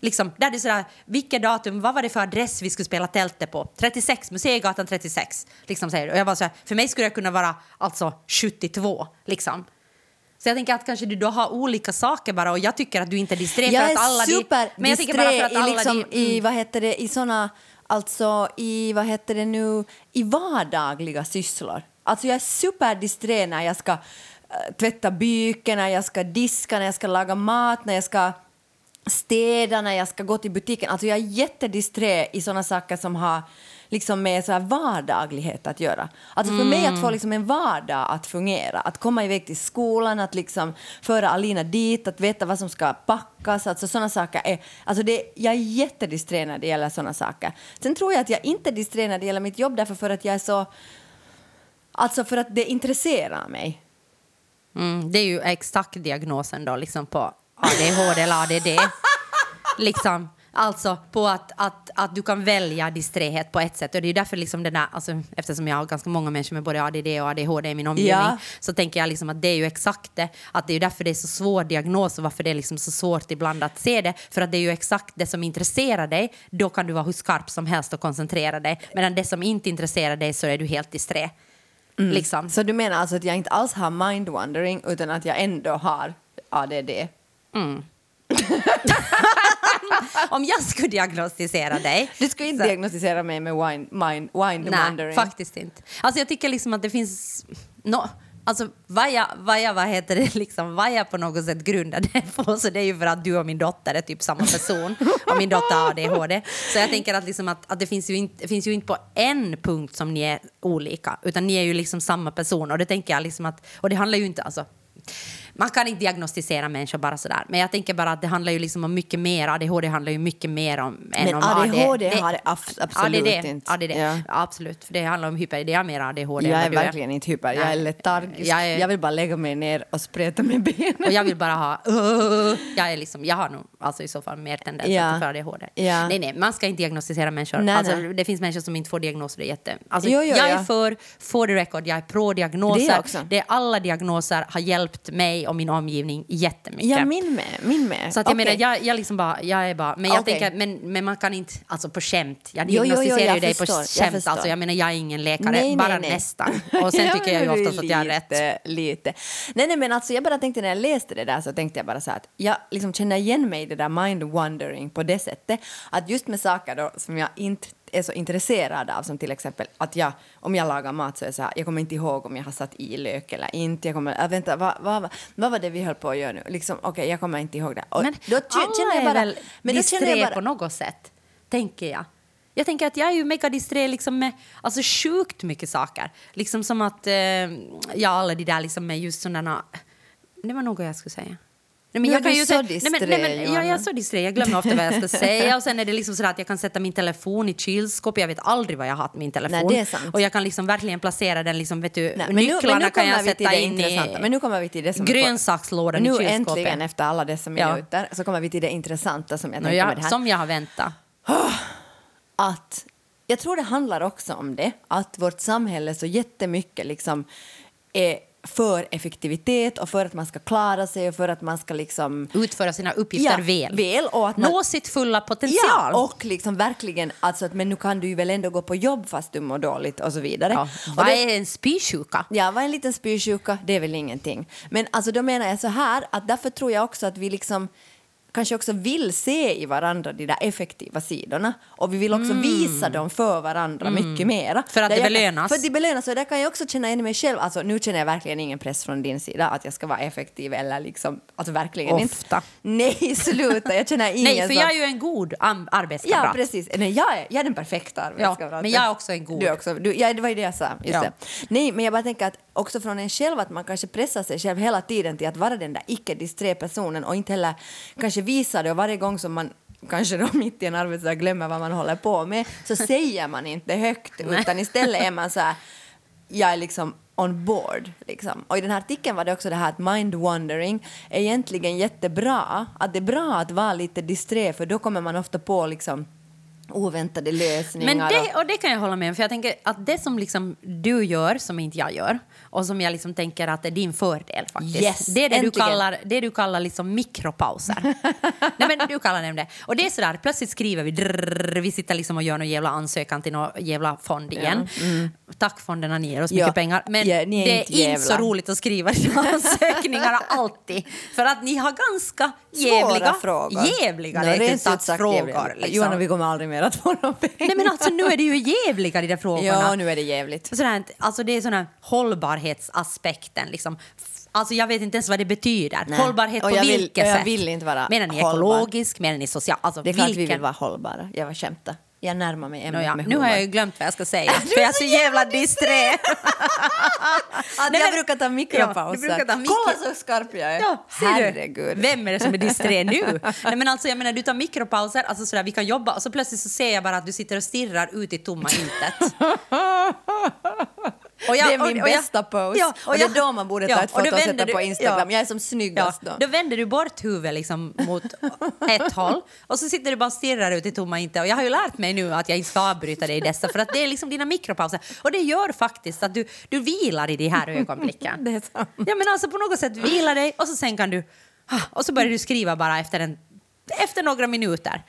Liksom, där är det sådär, vilket datum, vad var det för adress vi skulle spela tältet på? 36, Museigatan 36. Liksom säger du. Och jag var såhär, för mig skulle jag kunna vara alltså 72. Liksom. Så jag tänker att kanske du då har olika saker bara och jag tycker att du inte är disträ Jag för att alla är de- super Men jag tänker bara för att i, liksom, de, i, mm. vad heter det, i såna, alltså i, vad heter det nu, i vardagliga sysslor. Alltså jag är superdisträ när jag ska eh, tvätta byken, när jag ska diska, när jag ska laga mat, när jag ska städa, när jag ska gå till butiken. Alltså jag är jättedisträ i såna saker som har liksom med så här vardaglighet att göra. Alltså för mig att få liksom en vardag att fungera, att komma iväg till skolan, att liksom föra Alina dit, att veta vad som ska packas, alltså såna saker är, alltså det, jag är jättedisträ när det gäller såna saker. Sen tror jag att jag inte är disträ när det gäller mitt jobb därför för att jag är så, alltså för att det intresserar mig. Mm, det är ju exakt diagnosen då, liksom på ADHD eller ADD. liksom, alltså på att, att, att du kan välja disträhet på ett sätt. Och det är därför liksom den där, alltså, eftersom jag har ganska många människor med både ADD och ADHD i min omgivning, Ja. så tänker jag liksom att det är ju exakt det. Att det är ju därför det är så svår diagnos och varför det är liksom så svårt ibland att se det. För att det är ju exakt det som intresserar dig, då kan du vara hur skarp som helst och koncentrera dig. Medan det som inte intresserar dig så är du helt disträ. Liksom. Så du menar alltså att jag inte alls har mind wandering utan att jag ändå har ADD? Om jag skulle diagnostisera dig... Du ska inte så- diagnostisera mig med wine, mind, wine Nej, wandering. faktiskt inte. Alltså jag tycker liksom att det finns... No, alltså vad jag, vad heter det, liksom, vad jag på något sätt grundar det på så det är ju för att du och min dotter är typ samma person och min dotter har ADHD. Så jag tänker att, liksom att, att det, finns ju inte, finns ju inte på en punkt som ni är olika utan ni är ju liksom samma person och det tänker jag liksom att, och det handlar ju inte alltså man kan inte diagnostisera människor bara sådär. Men jag tänker bara att det handlar ju liksom om mycket mer. ADHD handlar ju mycket mer om än Men om ADHD Det- har det ab- absolut ADD, inte. ADD, Ja. absolut. För det handlar om hyper. Det är mer ADHD. Jag är verkligen inte hyper, jag är letargisk. Jag är- Jag vill bara lägga mig ner och spreta med benen. Och jag vill bara ha... Uh, jag, är liksom, jag har nog alltså i så fall mer tendens Ja. för ADHD. Ja. Nej, nej, man ska inte diagnostisera människor. Nej, alltså, nej. Det finns människor som inte får diagnoser. Det är jätte... Alltså, Jo, jo, jag är ja. för, for the record, jag är pro Det diagnoser. också. Det är alla diagnoser har hjälpt mig och min omgivning jättemycket. Ja, min med. Min med. Så att jag Okej. menar, jag, jag liksom bara, jag är bara, men jag Okej. tänker, men, men man kan inte, alltså på skämt, jag diagnostiserar jag ju dig på jag skämt, förstår. alltså jag menar jag är ingen läkare, Nej, nej, bara nej. nästan. Och sen tycker jag ju oftast att jag har rätt. lite, Lite. Nej, nej, men alltså jag bara tänkte när jag läste det där så tänkte jag bara så här att jag liksom känner igen mig i det där mind wandering på det sättet att just med saker då som jag inte är så intresserad av som till exempel att jag, om jag lagar mat så är så här, jag kommer inte ihåg om jag har satt i lök eller inte. Jag kommer, äh, vänta, vad, vad, vad var det vi höll på att göra nu? Liksom, Okej, jag kommer inte ihåg det. Och Men då alla jag är väl men disträ bara- på något sätt, tänker jag. Jag tänker att jag är ju mega disträ liksom med alltså sjukt mycket saker. Liksom som att, eh, ja alla de där liksom med just sådana, det var något jag skulle säga. Nej, Nu är du ju så säga- nej, men, nej, disträ, men, ja, jag är så disträ. Jag glömmer ofta vad jag ska säga. Och sen är det liksom sådär att jag kan sätta min telefon i kylskåpet. Jag vet aldrig vad jag har haft min telefon. Nej, det är sant. Och jag kan liksom verkligen placera den, liksom, vet du, Nej, men nu- men nycklarna nu kan jag sätta in i Men nu kommer vi till det som grönsakslådan i Nu kylskåpet. äntligen efter alla dessa Ja. minuter så kommer vi till det intressanta som jag tänkte med jag, det här. som jag har väntat. att jag tror det handlar också om det, att vårt samhälle så jättemycket liksom är för effektivitet och för att man ska klara sig och för att man ska liksom utföra sina uppgifter Ja, väl. väl och att man- Nå sitt fulla potential. Ja, och liksom verkligen alltså att men nu kan du ju väl ändå gå på jobb fast du mår dåligt och så vidare. Ja, och vad det- är en spysjuka? Ja, vad en liten spysjuka, det är väl ingenting. Men alltså då menar jag så här att därför tror jag också att vi liksom kanske också vill se i varandra de där effektiva sidorna och vi vill också visa dem för varandra mycket mera. Mm. För att det belönas. För att det belönas och där kan jag också känna igen mig själv. Alltså nu känner jag verkligen ingen press från din sida att jag ska vara effektiv eller liksom, alltså verkligen Ofta. inte. Nej, sluta, jag känner ingen Nej, för jag är ju en god am- arbetskamrat. Ja, precis. Nej, jag, är, jag är den perfekta arbetskamraten. men jag är också en god. Du också, du, ja, det var ju det jag sa. Just Ja. det. Nej, men jag bara tänker att också från en själv att man kanske pressar sig själv hela tiden till att vara den där icke-disträ personen och inte heller kanske visa det och varje gång som man kanske då mitt i en arbetsdag glömmer vad man håller på med så säger man inte högt utan istället är man så här, jag är liksom on board. Liksom. Och i den här artikeln var det också det här att mind wandering är egentligen jättebra. Att det är bra att vara lite disträ för då kommer man ofta på liksom oväntade lösningar. Men det, och, och det kan jag hålla med om, för jag tänker att det som liksom du gör som inte jag gör och som jag liksom tänker att är din fördel faktiskt. Yes, det är det du kallar, det du kallar liksom mikropauser. Nej men du kallar det det. Och det är sådär, plötsligt skriver vi, drrrr, vi sitter liksom och gör någon jävla ansökan till någon jävla fond igen. Tack fonderna, ni ger oss mm. Ja. mycket pengar. Men Ja, är det är inte jävla. så roligt att skriva de ansökningarna alltid. För att ni har ganska Svåra jävliga, frågor. jävliga Nå, rent ut sagt frågor. jävliga. Liksom. Johanna, vi kommer aldrig mer att få några pengar. Nej men alltså nu är det ju jävliga de där frågorna. Ja, nu är det jävligt. Sådär, alltså det är sån här hållbarhetsaspekten. Liksom. Alltså jag vet inte ens vad det betyder. Nej. Hållbarhet på vill- vilket och jag sätt? vill inte vara Menar ni hållbar. ekologisk? Menar ni social? Alltså, Det är klart vi vilken- vill vara hållbara. Jag var skämta. Jag närmar mig ämnet Nåja, med nu har humor. jag ju glömt vad jag ska säga. Du för jag är så jävla disträ. Jag men- brukar ta Ja, mikropauser. brukar ta mikro- Kolla så skarp jag är. Ja? Herregud. Vem är det som är disträ nu? Nej, men alltså, jag menar, du tar mikropauser, alltså sådär, vi kan jobba och så plötsligt så ser jag bara att du sitter och stirrar ut i tomma intet. Och jag- det är och- min och jag- bästa pose. Ja, och, det är då man borde ta ett och foto och sätta vänder på du- Instagram. ja. Jag är som snyggast då. då vänder du bort huvudet liksom mot ett håll och så sitter du bara och stirrar ut i tomma intet. Och jag har ju lärt mig nu att jag inte ska avbryta dig i dessa för att det är liksom dina mikropauser. Och det gör faktiskt att du, du vilar i de här ögonblicken. Det är sant. Ja men alltså på något sätt vila dig och så sen kan du ah, och så börjar du skriva bara efter en efter några minuter.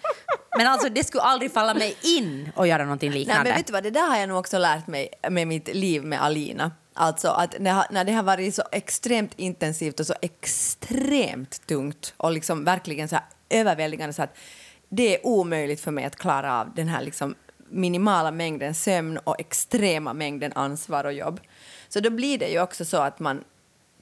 Men alltså det skulle aldrig falla mig in att göra någonting Nej, liknande. men vet du vad, det där har jag nog också lärt mig med mitt liv med Alina. Alltså att när det har varit så extremt intensivt och så extremt tungt och liksom verkligen så här överväldigande så att det är omöjligt för mig att klara av den här liksom minimala mängden sömn och extrema mängden ansvar och jobb. Så då blir det ju också så att man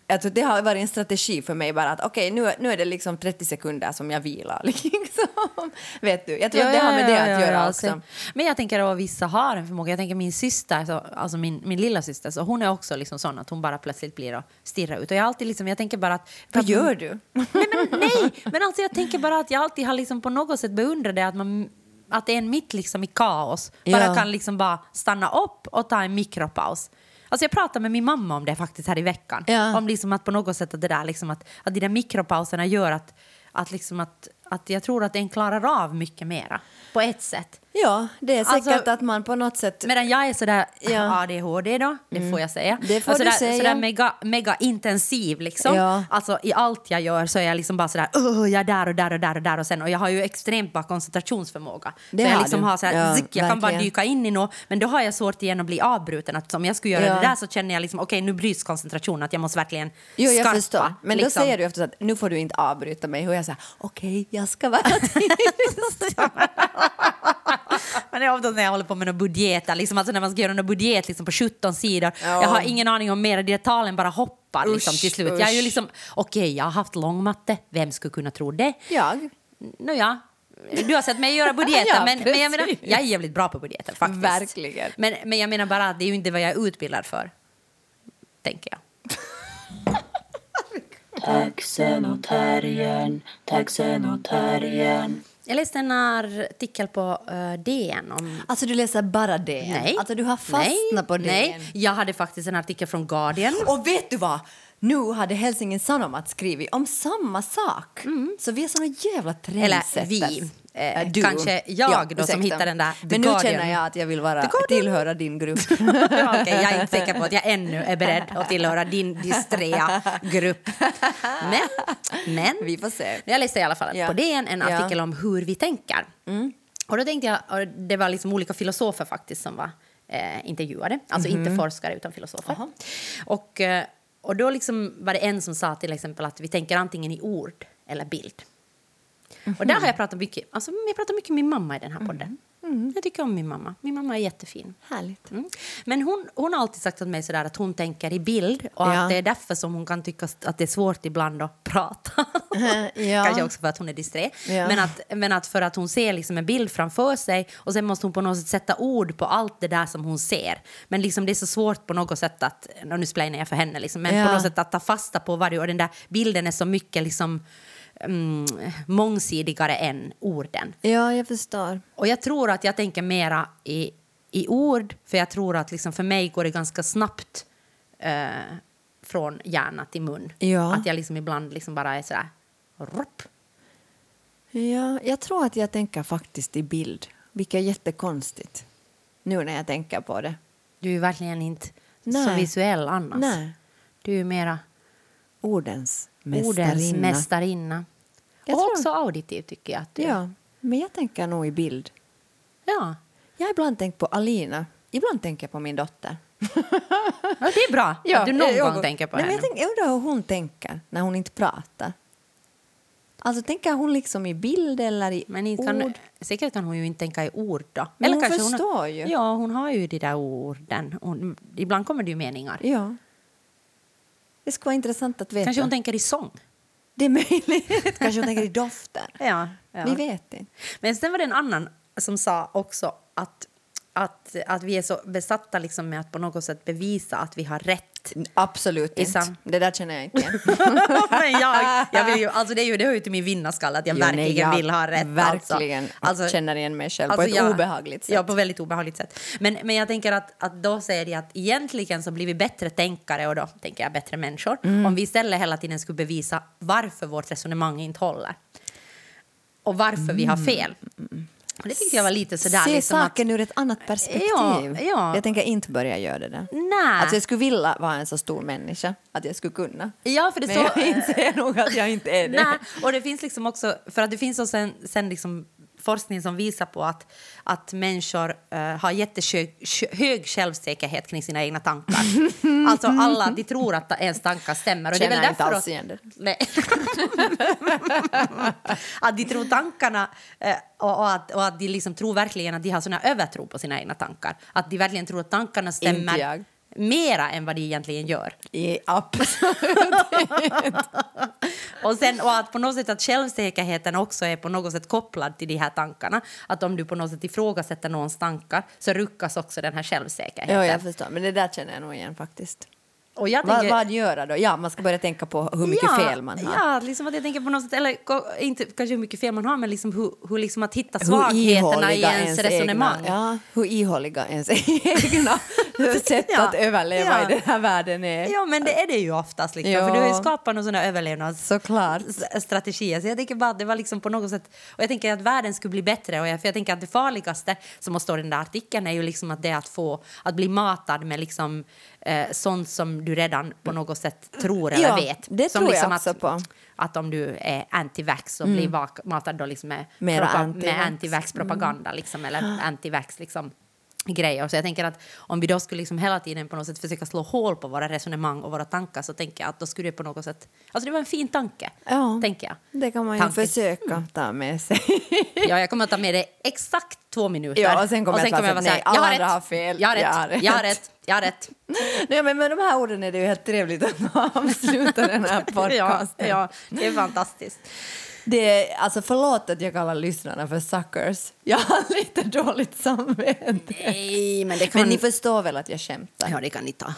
Alltså, det har varit en strategi för mig bara att okej, nu, nu är det liksom 30 sekunder som jag vilar. Liksom. Vet du? Jag tror att det har med det att göra också. Men jag tänker att vissa har en förmåga. Jag tänker min syster, så, alltså min, min lilla syster, så hon är också liksom sån att hon bara plötsligt blir och stirrar ut. Och jag alltid liksom, jag tänker bara att... Vad gör du? Nej, men, nej, men alltså jag tänker bara att jag alltid har liksom på något sätt beundrat det att man att en mitt liksom i kaos bara Ja. kan liksom bara stanna upp och ta en mikropaus. Alltså jag pratade med min mamma om det faktiskt här i veckan. Ja. Om liksom att på något sätt att det där liksom att, att de där mikropauserna gör att, att, liksom att, att jag tror att en klarar av mycket mera på ett sätt. Ja, det är säkert Alltså- att man på något sätt... Medan jag är sådär Ja. ADHD då, det får jag säga. Det får och du sådär, säga. Sådär mega, mega intensiv liksom. Ja. Alltså i allt jag gör så är jag liksom bara sådär, "Åh, jag är där och där och där och där och sen och jag har ju extremt bra koncentrationsförmåga. Det så jag har liksom du. har såhär, Ja, zick, jag kan bara dyka in i något men då har jag svårt igen att bli avbruten. Att om jag skulle göra Ja. det där så känner jag liksom, okej nu bryts koncentrationen, att jag måste verkligen Jo, jag skarpa. förstår. Men liksom. då säger du efter att nu får du inte avbryta mig. Och jag säger okej, jag ska vara tyst. Men det är ofta när jag håller på med några budgetar, liksom, alltså när man ska göra någon budget liksom, på 17 sidor. Ja. Jag har ingen aning om mer, de där talen bara hoppar liksom, Usch, till slut. Jag är ju usch. liksom, okej, jag har haft långmatte, vem skulle kunna tro det? jag? Nåja, du har sett mig göra budgeter, Ja, men, men jag, menar, jag är jävligt bra på budgeter faktiskt. Verkligen. Men, men jag menar bara att det är ju inte vad jag är utbildad för, tänker jag. Taxenotarien, taxenotarien. Jag läste en artikel på eh, DN om Alltså du läser bara DN? Nej. Alltså du har fastnat nej, på DN? Nej, jag hade faktiskt en artikel från Guardian. Och vet du vad? Nu hade Helsingin Sanomat skrivit om samma sak. Så vi är såna jävla trendsetters. Eller vi. Eh, Ja, du. kanske jag då som hittar den där The Men nu Guardian. känner jag att jag vill vara, tillhöra din grupp. Ja, okej, jag är inte säker på att jag ännu är beredd att tillhöra din distrea grupp. Men, men Vi får se. jag läste i alla fall Ja. på DN en Ja. Mm. artikel om hur vi tänker. Och då tänkte jag, det var liksom olika filosofer faktiskt som var eh, intervjuade. Alltså Mhm. inte forskare utan filosofer. Och, eh, och då liksom var det en som sa till exempel att vi tänker antingen i ord eller bild. Och där har jag pratat mycket, alltså jag pratar mycket med min mamma i den här podden. Jag tycker om min mamma. Min mamma är jättefin. Härligt. Mm. Men hon, hon har alltid sagt till mig sådär att hon tänker i bild och Ja. att det är därför som hon kan tycka att det är svårt ibland att prata. Ja. Kanske också för att hon är disträ. Ja. Men, att, men att för att hon ser liksom en bild framför sig och sen måste hon på något sätt sätta ord på allt det där som hon ser. Men liksom det är så svårt på något sätt att, nu splainar jag för henne, liksom, men på något sätt att ta fasta på varje och den där bilden är så mycket liksom mm, mångsidigare än orden. Ja, jag förstår. Och jag tror att jag tänker mera i, i ord, för jag tror att liksom för mig går det ganska snabbt eh, från hjärna till mun. Ja. Att jag liksom ibland liksom bara är sådär... Rupp. Ja, jag tror att jag tänker faktiskt i bild, vilket är jättekonstigt. Nu när jag tänker på det. Du är verkligen inte så Nej. visuell annars. Nej. Du är mera Ordens ordens mästarinna. mästarinna. Jag och också auditiv tycker jag att du. Ja, men jag tänker nog i bild. Ja. Jag har ibland tänkt på Alina, ibland tänker jag på min dotter. ja, det är bra att du någon gång tänker på Nej, men henne. jag, tänker, jag undrar hur hon tänker när hon inte pratar. Alltså tänker hon liksom i bild eller i Men inte kan, ord? säkert kan hon ju inte tänka i ord då. Men hon kanske förstår ju. Ja, hon har ju de där orden. Hon, ibland kommer det ju meningar. Ja. Det skulle vara intressant att veta. Kanske hon tänker i sång. Det är möjligt. Kanske hon tänker i dofter. Ja, ja. Vi vet inte. Men sen var det en annan som sa också att, att, att vi är så besatta liksom med att på något sätt bevisa att vi har rätt. Absolut I inte. Det där känner jag inte igen. Men jag, jag vill ju, alltså det, är ju, det hör ju till min vinnarskalle att jag Jo, nej, verkligen jag vill ha rätt. Verkligen Alltså, känner igen mig själv på Alltså, ett jag- obehagligt sätt. Ja, på väldigt obehagligt sätt. Men, men jag tänker att, att då säger de att egentligen så blir vi bättre tänkare och då tänker jag bättre människor Mm. om vi istället hela tiden skulle bevisa varför vårt resonemang inte håller. Och varför vi har fel. Och det tyckte jag var lite sådär... Se liksom att, saken ur ett annat perspektiv. Ja, ja. Jag tänker inte börja göra det där. Nej. Alltså jag skulle vilja vara en så stor människa att jag skulle kunna. Ja, för det Men så, jag inser nog att jag inte är det. Nej, och det finns liksom också, för att det finns också sen, sen liksom forskning som visar på att, att människor eh, har jättehög hög självsäkerhet kring sina egna tankar. alltså alla, de tror att ens tankar stämmer. Och det är väl Känner inte alls igen det. Nej. att de tror tankarna eh, och, och, att, och att de liksom tror verkligen att de har sån övertro på sina egna tankar. Att de verkligen tror att tankarna stämmer. Mera än vad de egentligen gör. Absolut. Och, sen, och att på något sätt att självsäkerheten också är på något sätt kopplad till de här tankarna. Att om du på något sätt ifrågasätter någons tankar så ruckas också den här självsäkerheten. ja, jag förstår. Men det där känner jag nog igen faktiskt. Och jag Vad, tänker, vad göra då? Ja, man ska börja tänka på hur mycket ja, fel man har. Ja, liksom att jag tänker på något sätt, eller inte kanske hur mycket fel man har, men liksom hur, hur liksom att hitta svagheterna i ihåliga ens resonemang. Egna, ja, hur ihåliga ens egna sätt Ja, att överleva ja. i den här världen är. Ja, men det är det ju oftast. Liksom, Ja. För du har ju skapat någon sån här överlevnads... Såklart. s- strategier. Så jag tänker bara att det var liksom på något sätt... Och jag tänker att världen skulle bli bättre. Och jag, för jag tänker att det farligaste som måste stå i den där artikeln är ju liksom att det är att få... Att bli matad med liksom eh, sånt som du redan på något sätt tror eller Ja, vet. det som tror jag liksom också att, på. Att om du är anti-vax så blir vak- matad då liksom med, Mera propa- anti-vax. med anti-vax-propaganda liksom, eller anti-vax liksom grejer. Så jag tänker att om vi då skulle liksom hela tiden på något sätt försöka slå hål på våra resonemang och våra tankar så tänker jag att då skulle det på något sätt... Alltså det var en fin tanke, Ja. tänker jag. Det kan man ju Tanke. försöka ta med sig. Ja, jag kommer att ta med det exakt två minuter. Ja, och sen kommer jag att jag säga, vara nej, så här, alla andra rätt, har fel. Jag har Jag har rätt, jag har rätt. rätt, jag har rätt. Nej, men med de här orden är det ju helt trevligt att avsluta den här Ja, podcasten. ja, det är fantastiskt. Det är, alltså förlåt att jag kallar lyssnarna för suckers. Jag har lite dåligt samvete. Nej, men det kan... Men ni förstår väl att jag skämtar? Ja, det kan ni ta.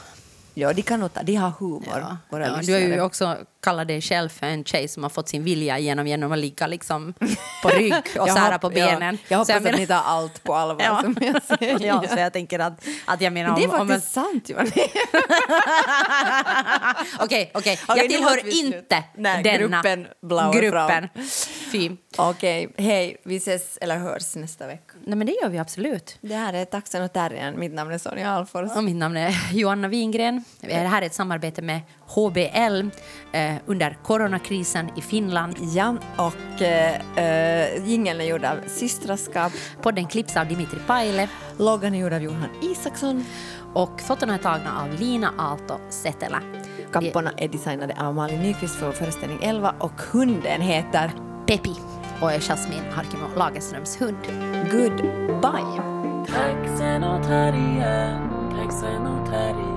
Ja, de kan nog ta. De har humor, Ja. våra Ja, du lyssnare. ju också kallat dig själv för en tjej som har fått sin vilja igenom genom att ligga liksom på rygg och Jag sära på benen. Ja, jag hoppas menar- att ni tar allt på allvar Ja. som jag säger. ja, så jag tänker att, att jag menar Men det är om... om faktiskt sant, Johan. Okej, okej. Jag tillhör inte Nej, denna gruppen gruppen. Fy. Okej, hej. Vi ses eller hörs nästa vecka. Nej, men det gör vi absolut. Det här är Taxen och terriern. Mitt namn är Sonja Alfors. Och mitt namn är Joanna Wingren. Det här är ett samarbete med HBL eh, under coronakrisen i Finland. Ja, och äh, äh, jingeln är gjord av Systraskap. Podden klipps av Dimitri Paile Loggan är gjord av Johan Isaksson. och fotona är tagna av Lina Aalto Setälä. Kapporna är designade av Malin Nyqvist för föreställning 11 och hunden heter Pepi och är Jasmin Harkimo Lagerströms hund. Goodbye. Taxen och terriern, taxen och terriern.